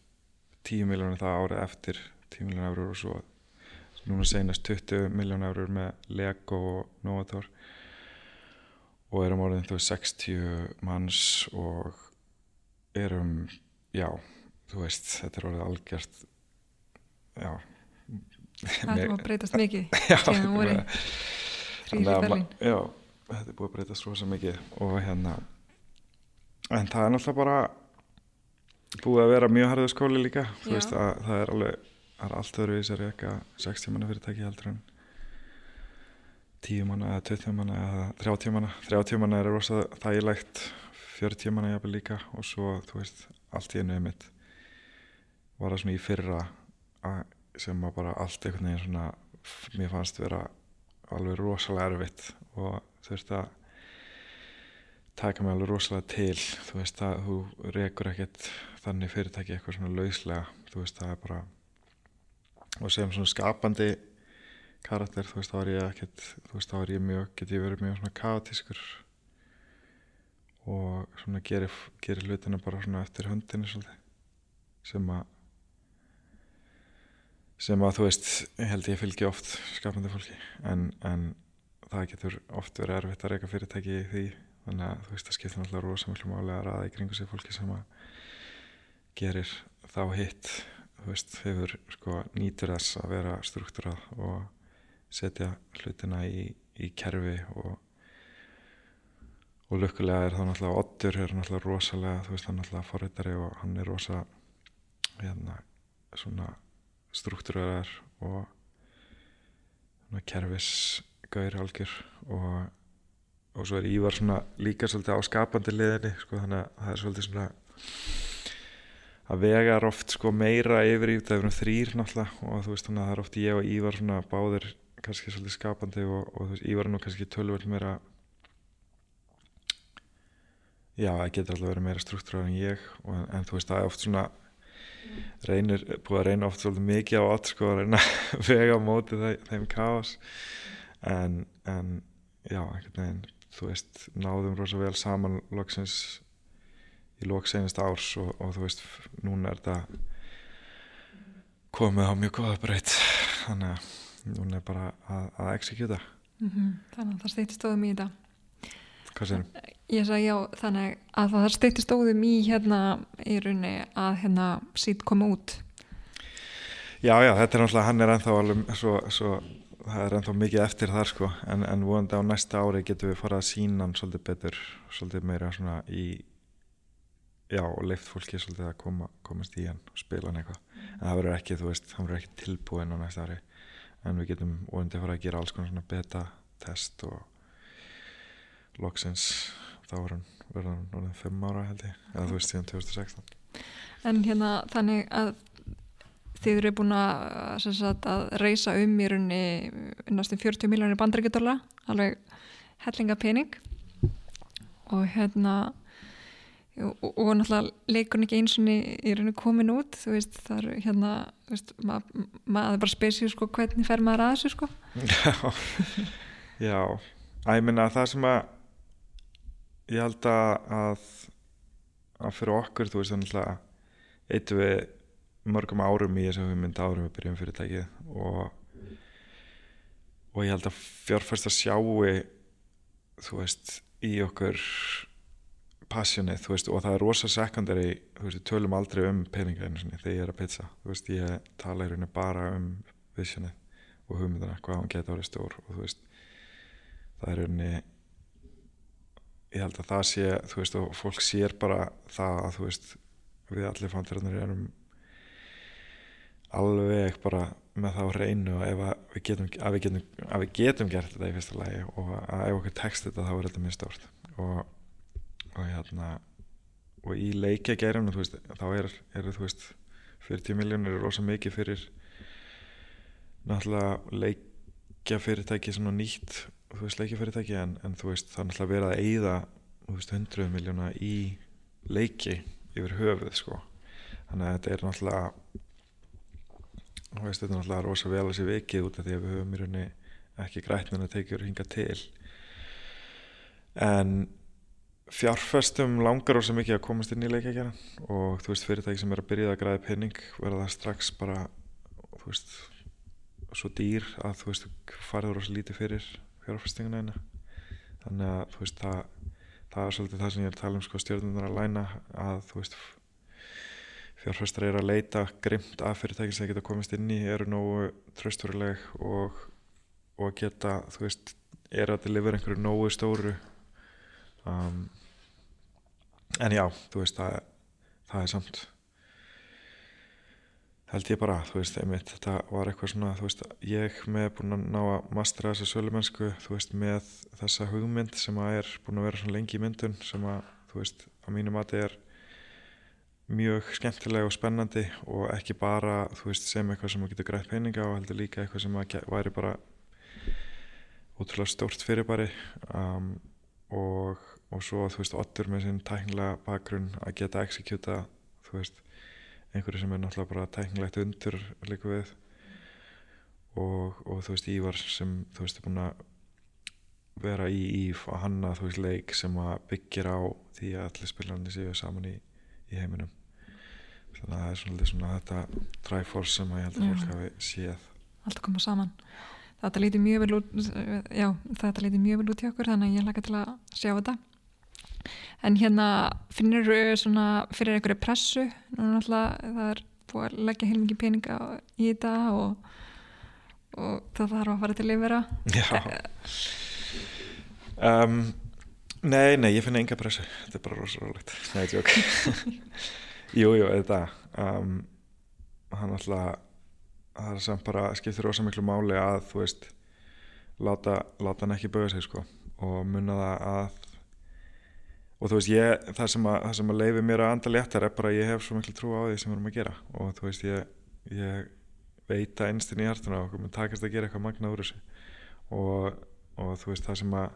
10 miljónir það árið eftir 10 miljónir eurur og svo núna senast 20 miljónir eurur með Lego og Novator og erum orðin þú veist 60 manns og erum, já, þú veist, þetta er orðið algjört já. Það er að breytast mikið já, þannig að já, þetta er búið að breytast rosa mikið og hérna en það er náttúrulega bara búið að vera mjög harðu skóli líka. Veist að það er alveg það er allt öðru í sér ekki 60 manna fyrirtæki heldur en 10 manna eða 20 manna eða 30 manna 30 manna er rosa þægilegt 40 manna jafnvel líka og svo þú veist allt í einu mitt var það svona í fyrra að, sem að bara allt einhvern veginn svona mér fannst vera alveg rosalega erfitt og þurfti að taka mig alveg rosalega til. Þú veist að þú rekur ekkert þannig fyrirtæki eitthvað svona lauslega. Þú veist það er bara og sem svona skapandi karakter þú veist þá er ég ekkert þú veist þá er ég mjög, get ég verið mjög svona kaotískur og svona gerir, gerir hlutina bara svona eftir höndinu svolítið sem að sem að þú veist, held ég fylgi oft skapandi fólki. En, en það getur oft verið erfitt að reyka fyrirtæki í því. Þannig að þú veist það skiptir náttúrulega rosa mjög málega að ræða í kringu sig fólki sem að gerir þá hitt. Þú veist, hefur sko nýtur þess að vera struktúrað og setja hlutina í, í kerfi og og lukkulega er það náttúrulega Ottur er náttúrulega rosalega, þú veist hann er náttúrulega forritari og hann er rosa hérna svona struktúrar og kerfisgaur algjör og, og svo er Ívar svona líka svolítið á skapandi liðinni sko þannig að það er svolítið svona að vegar oft sko meira yfir í það er um þrýr náttúrulega og þú veist þannig að það er oft ég og Ívar svona báðir kannski svolítið skapandi og, og þú veist Ívar er nú kannski tölvöld meira já, það getur alltaf verið meira struktúrar en ég og, en þú veist, það er oft svona reynir, búið að reyna oft svolítið mikið á allt sko að reyna að vega á móti þeim, káas en, en já, einhvern veginn þú veist, náðum rosa vel saman loksins í lóks einast árs og, og þú veist, núna er þetta komið á mjög goða breytt þannig að núna er bara að, að executa mm -hmm. Þannig að það steytist stóðum í þetta Hvað sérum? Ég sagði já, þannig að það steytist stóðum í hérna í raunni að hérna sít koma út. Já, já, þetta er náttúrulega, hann er ennþá alveg svo, svo það er ennþá mikið eftir þar sko. En, en vonandi á næsta ári getum við farað að sína hann svolítið betur, svolítið meira svona í já, og leift fólki svolítið að koma, komast í hann og spila hann eitthvað, en það verður ekki þú veist, hann verður ekki tilbúin á næsta ári. En við getum vonandi farað að gera alls konar svona beta test og loksins þá verður hann hann 5 ára held ég, eða þú veist síðan 2016 En hérna þannig að þið eru búin að, sagt, að reysa um í rauninni næstum 40 miljónir bandrækjadóla alveg hellinga pening og hérna og, og náttúrulega leikur ekki eins og í rauninni komin út þú veist það eru hérna maður ma bara spesir sko hvernig fer maður að þessu sko? Já, já. Að ég minna að það sem að ég held að að fyrir okkur þú veist þannig að eittu við mörgum árum í þessu hugmynd árum við byrjum fyrirtækið og og ég held að fjárfæst að sjáu þú veist í okkur passionið þú veist og það er rosa sekundari þú veist við tölum aldrei um peninga einu sinni þegar ég er að pizza þú veist ég tala í rauninu bara um visionið og hugmyndina hvað hann geta árið stór og þú veist það er rauninu ég held að það sé þú veist og fólk sér bara það að þú veist við allir fántirarnir erum alveg bara með það á reynu að getum, að við getum gert þetta í fyrsta lagi og að ef okkur tekst þetta þá er þetta mjög stórt. Og, og hérna og í leikja gerum þá er, er þú veist 40 miljónir er rosa mikið fyrir náttúrulega leikja fyrirtæki svona nýtt þú veist leikja fyrirtæki en, en þú veist það er náttúrulega verið að eigða veist, 100 miljóna í leiki yfir höfuð sko. Þannig að þetta er náttúrulega og veist þetta er náttúrulega rosa vel að sé vikið út af því að við höfum í rauninni ekki grætnin að tekja hinga til. En fjárfestum langar rosa mikið að komast inn í leikækjana og þú veist fyrirtæki sem er að byrja að græða penning verða það strax bara þú veist svo dýr að þú veist farið rosa lítið fyrir fjárfestinguna eina. Þannig að þú veist það það er svolítið það sem ég er að tala um sko stjórnunar að læna að þú veist fjárfæstar er að leita grimt af fyrirtækinn sem geta komist inn í eru nógu tröstveruleg og, og geta, þú veist er að delivera einhverju nógu stóru um, en já, þú veist það, það er samt held ég bara, þú veist, einmitt þetta var eitthvað svona, þú veist, ég með búin að ná að mastra þessa sölumennsku þú veist, með þessa hugmynd sem að er búin að vera svona lengi í myndun sem að, þú veist, á mínu mati er mjög skemmtilega og spennandi og ekki bara þú veist sem eitthvað sem maður getur grætt peninga og heldur líka eitthvað sem maður væri bara útrúlega stórt fyrirbæri um, og, og svo þú veist ottur með sinn tæknilega bakgrunn að geta executa þú veist einhverju sem er náttúrulega bara tæknilegt undur líka við. Og, og þú veist Ívar sem þú veist er búin að vera í Íf og hanna þú veist leik sem að byggir á því að allir spilarnir séu saman í í heiminum. Þannig að það er svolítið svona þetta Triforce sem að ég held að fólk hafi séð. Allt koma saman. Þetta líti mjög vel út já, þetta líti mjög vel út hjá okkur þannig að ég laka til að sjá þetta en hérna finnir svona fyrir einhverju pressu. Núna náttúrulega það er búið að leggja heilmikið peninga í þetta og, og það þarf að fara til yfira Já. Um, Nei, nei, ég finna enga pressu. Þetta er bara rosa rólegt Nei, tjók Jú, jú, þetta. Um, Hann alltaf Það er samt bara skiptir rosa miklu máli að þú veist láta, láta hann ekki bauða sig sko og munna það að og þú veist ég, það sem að, það sem að leifi mér að anda léttar er bara að ég hef svo miklu trú á því sem við erum að gera. Og þú veist ég, ég veit að einstin í hjartuna og mun takast að gera eitthvað magnað úr þessu. Og, og þú veist það sem að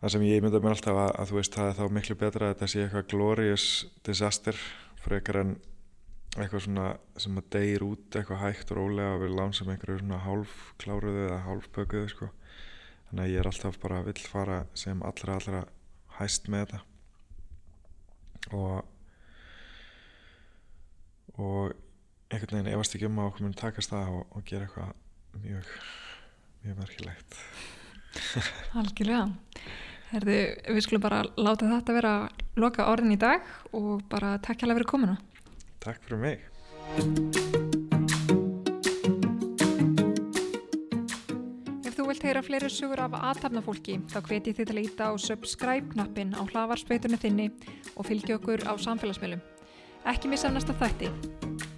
það sem ég mynda mér alltaf að, að þú veist það er þá miklu betra að þetta sé eitthvað glorious disaster frekar en eitthvað svona sem að deyir út eitthvað hægt og rólega og við lánsum einhverju svona hálf kláruðu eða hálf bökuðu sko. Þannig að ég er alltaf bara vill fara sem allra allra hæst með þetta. Og og einhvern veginn efast ekki um að okkur mun takast það og, og gera eitthvað mjög mjög merkilegt. Algjörlega. Herðu, við skulum bara láta þetta vera loka orðin í dag og bara takk hjá fyrir komuna. Takk fyrir mig vilt heyra fleiri sugur af aðtapnafólki þá hveti þið til að íta á subscribe-knappin á hlavarspeitunni þinni og fylgja okkur á samfélagsmiðlum. Ekki missa næsta þætti.